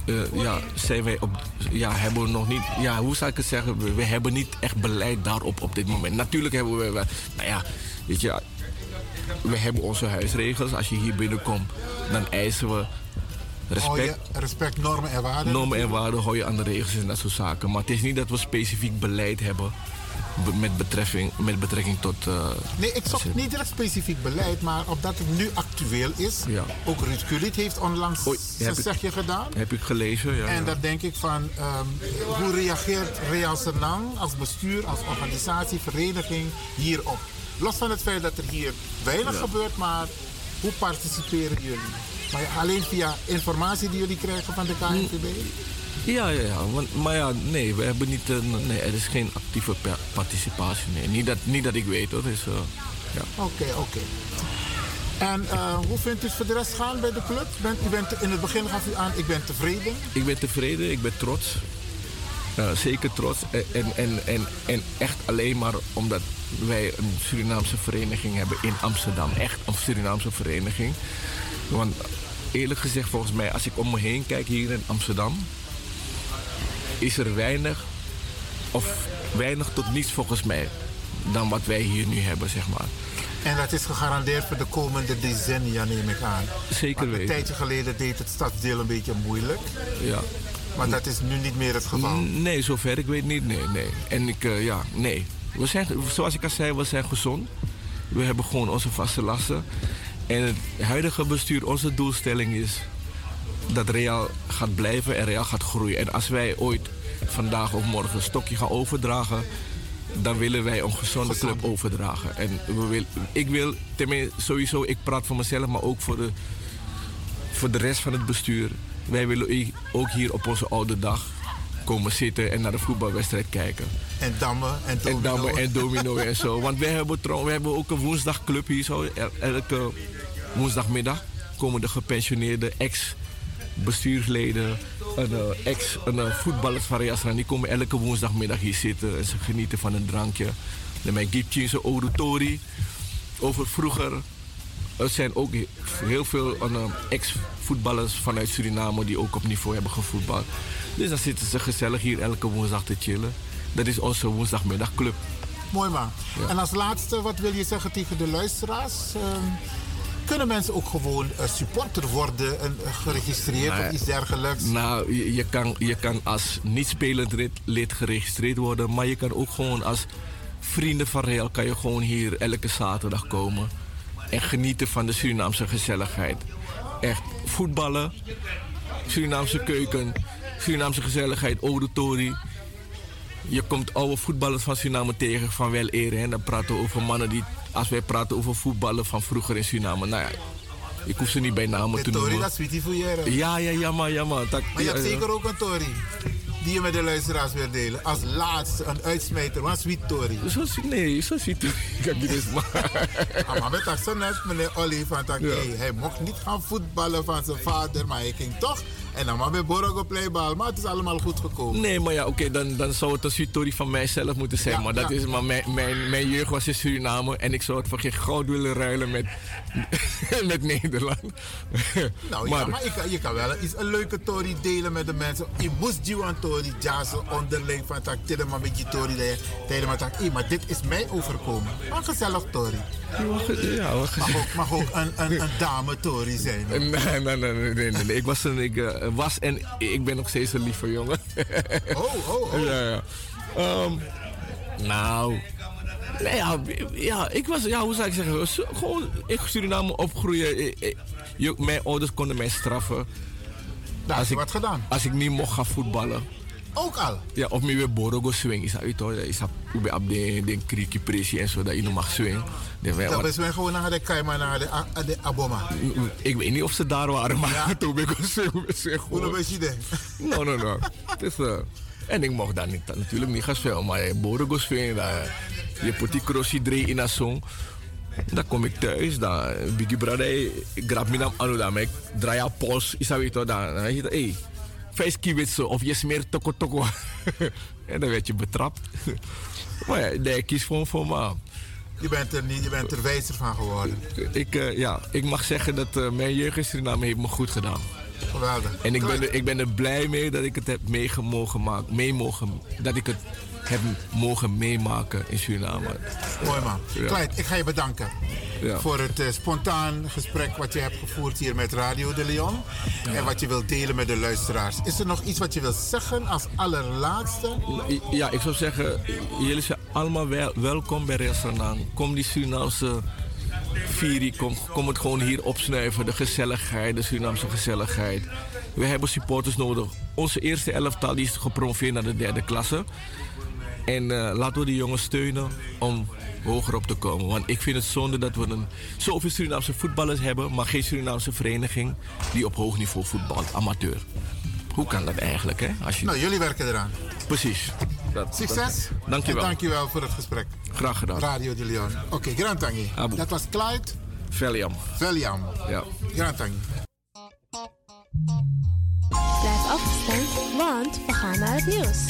uh, ja, zijn wij op, ja, hebben we nog niet, ja, hoe zou ik het zeggen, we, we, hebben niet echt beleid daarop op dit moment. Natuurlijk hebben we, wel, nou ja, weet je, we hebben onze huisregels. Als je hier binnenkomt, dan eisen we respect. Je, respect, normen en waarden. Normen en waarden hou je aan de regels en dat soort zaken. Maar het is niet dat we specifiek beleid hebben met, betrekking, met betrekking tot. Uh, nee, ik zocht niet direct specifiek beleid, maar omdat het nu actueel is. Ja. Ook Ruud Kulit heeft onlangs Oei, zijn zegje gedaan. Heb ik gelezen, ja. En ja. dan denk ik van, um, hoe reageert Real Senang als bestuur, als organisatie, vereniging hierop? Los van het feit dat er hier weinig Ja. gebeurt, maar hoe participeren jullie? Maar alleen via informatie die jullie krijgen van de KNVB? Ja, ja, ja. Want, maar ja, nee, we hebben niet, uh, nee, er is geen actieve pa- participatie. Nee. Niet, dat, niet dat ik weet hoor. Dus, uh, ja. Oké, oké. En uh, hoe vindt u het voor de rest gaan bij de club? Bent, u bent, in het begin gaf u aan, ik ben tevreden. Ik ben tevreden, ik ben trots. Uh, zeker trots. En, en, en, en echt alleen maar omdat wij een Surinaamse vereniging hebben in Amsterdam. Echt een Surinaamse vereniging. Want eerlijk gezegd, volgens mij, als ik om me heen kijk hier in Amsterdam, is er weinig of weinig tot niets volgens mij dan wat wij hier nu hebben, zeg maar. En dat is gegarandeerd voor de komende decennia, neem ik aan. Zeker Want weten. Een tijdje geleden deed het stadsdeel een beetje moeilijk. Ja. Maar dat is nu niet meer het geval. Nee, zover ik weet niet. Nee, nee. En ik, uh, ja, nee. We zijn, zoals ik al zei, we zijn gezond. We hebben gewoon onze vaste lasten. En het huidige bestuur, onze doelstelling is dat Real gaat blijven en Real gaat groeien. En als wij ooit vandaag of morgen een stokje gaan overdragen, dan willen wij een gezonde club overdragen. En we wil, ik wil, tenminste sowieso, ik praat voor mezelf, maar ook voor de, voor de rest van het bestuur. Wij willen ook hier op onze oude dag komen zitten en naar de voetbalwedstrijd kijken. En dammen en domino. En dammen en domino en zo. [laughs] Want wij hebben, wij hebben ook een woensdagclub hier zo. Elke woensdagmiddag komen de gepensioneerde ex bestuursleden, een uh, ex een, uh, voetballers van die komen elke woensdagmiddag hier zitten en ze genieten van een drankje. Dan mijn Gipchinse Orutori. Over vroeger. Er zijn ook heel veel uh, ex-voetballers vanuit Suriname die ook op niveau hebben gevoetbald. Dus dan zitten ze gezellig hier elke woensdag te chillen. Dat is onze woensdagmiddagclub. Mooi man. Ja. En als laatste, wat wil je zeggen tegen de luisteraars? Kunnen mensen ook gewoon uh, supporter worden en uh, geregistreerd nou, of iets dergelijks? Nou, je, je, kan, je kan als niet-spelend lid, lid geregistreerd worden, maar je kan ook gewoon als vrienden van Real kan je gewoon hier elke zaterdag komen en genieten van de Surinaamse gezelligheid. Echt voetballen, Surinaamse keuken, Surinaamse gezelligheid, auditorie. Je komt oude voetballers van Suriname tegen van wel eren. En dan praten we over mannen die, als wij praten over voetballen van vroeger in Suriname. Nou ja, ik hoef ze niet bij namen te noemen. dat is voor. Ja, ja, ja, maar, ja, maar. Dat, maar je hebt zeker ook een Tori. Die je met de luisteraars wil delen. Als laatste, een uitsmijter. Wat sweet Tori? Zo, nee, zo sweet Tori. Kan ik niet maar. maar met dat zo net, meneer Olly, van dat ja. hey, hij mocht niet gaan voetballen van zijn vader. Maar hij ging toch En dan maar bij Borogo Playbal. Maar het is allemaal goed gekomen. Nee, maar ja, oké, dan, dan zou het een story van mijzelf moeten zijn. Ja, maar dat ja. is, maar mijn, mijn, mijn jeugd was in Suriname en ik zou het voor geen goud willen ruilen met, [laughs] met Nederland. [laughs] Nou ja, maar je kan, je kan wel iets, een leuke story delen met de mensen. Je moest je een story jassen onderling van tak maar met je story daar. Tegen maar tak, "Hé, maar dit is mij overkomen. Een gezellig story. Ja, Mag ook, mag ook een, een, een dame story zijn. nee, nee, nee, nee, nee. Ik was, een, ik, eh, was en ik ben nog steeds een lieve jongen. Oh, oh, oh. [laughs] Ja, ja. Ehm, nou, nee, ja, ja, ik was, ja, hoe zou ik zeggen, gewoon in Suriname opgroeien. Eh, eh, je- Mijn ouders konden mij straffen. Daar heb je wat gedaan. Als ik niet mocht gaan voetballen. Ook al? Ja, of me weer borogo swing. Is dat uit hoor. Is dat ube op de de kriekie pressie en zo dat je nog mag swing. Dat is men gewoon naar de Kaima, naar de, de Aboma. Ik weet niet of ze daar waren, maar [laughs] toen ben ik swing. Hoe ben je? No, no, no. Het is, eh, en ik mocht daar niet, natuurlijk niet gaan zwemmen, maar je borogo swing, daar, je put die crossie drie in een song. Dan kom ik thuis, dan Biggie Brother, ik grab me dan aan, dan ik draai aan pols, is dat weet je, dan dan weet je, hé, vijf kiwitsen of je smeert toko toko. [laughs] en dan werd je betrapt. [laughs] maar ja, nee, ik kies gewoon voor me. Je bent er, niet, je bent er wijzer van geworden. Ik, eh, ja, ik mag zeggen dat eh, mijn jeugd in Suriname heeft me goed gedaan. Geweldig. En ik ben, er, ik ben er blij mee dat ik het heb meegemogen maken, mee mogen, dat ik het heb mogen meemaken in Suriname. Mooi man. Ja. Clyde, ik ga je bedanken. Ja. Voor het eh, spontaan gesprek wat je hebt gevoerd hier met Radio de Leon. En wat je wilt delen met de luisteraars. Is er nog iets wat je wilt zeggen als allerlaatste? Ja, ik zou zeggen, jullie zijn allemaal wel, welkom bij restaurant. Kom die Surinaamse viering, kom, kom het gewoon hier opsnuiven. De gezelligheid, de Surinaamse gezelligheid. We hebben supporters nodig. Onze eerste elftal die is gepromoveerd naar de derde klasse. En eh, laten we die jongens steunen om hoger op te komen. Want ik vind het zonde dat we een, zoveel Surinaamse voetballers hebben, maar geen Surinaamse vereniging die op hoog niveau voetbalt, amateur. Hoe kan dat eigenlijk, hè? Als je... Nou, jullie werken eraan. Precies. Dat, Succes. dat- dankjewel. En dankjewel voor het gesprek. Graag gedaan. Radio de Leon. Oké, Grand Tangi. Abu. Dat was Clyde Veliam. Veliam. Ja. Grand Tangi. Blijf afgestemd, want we gaan naar het nieuws.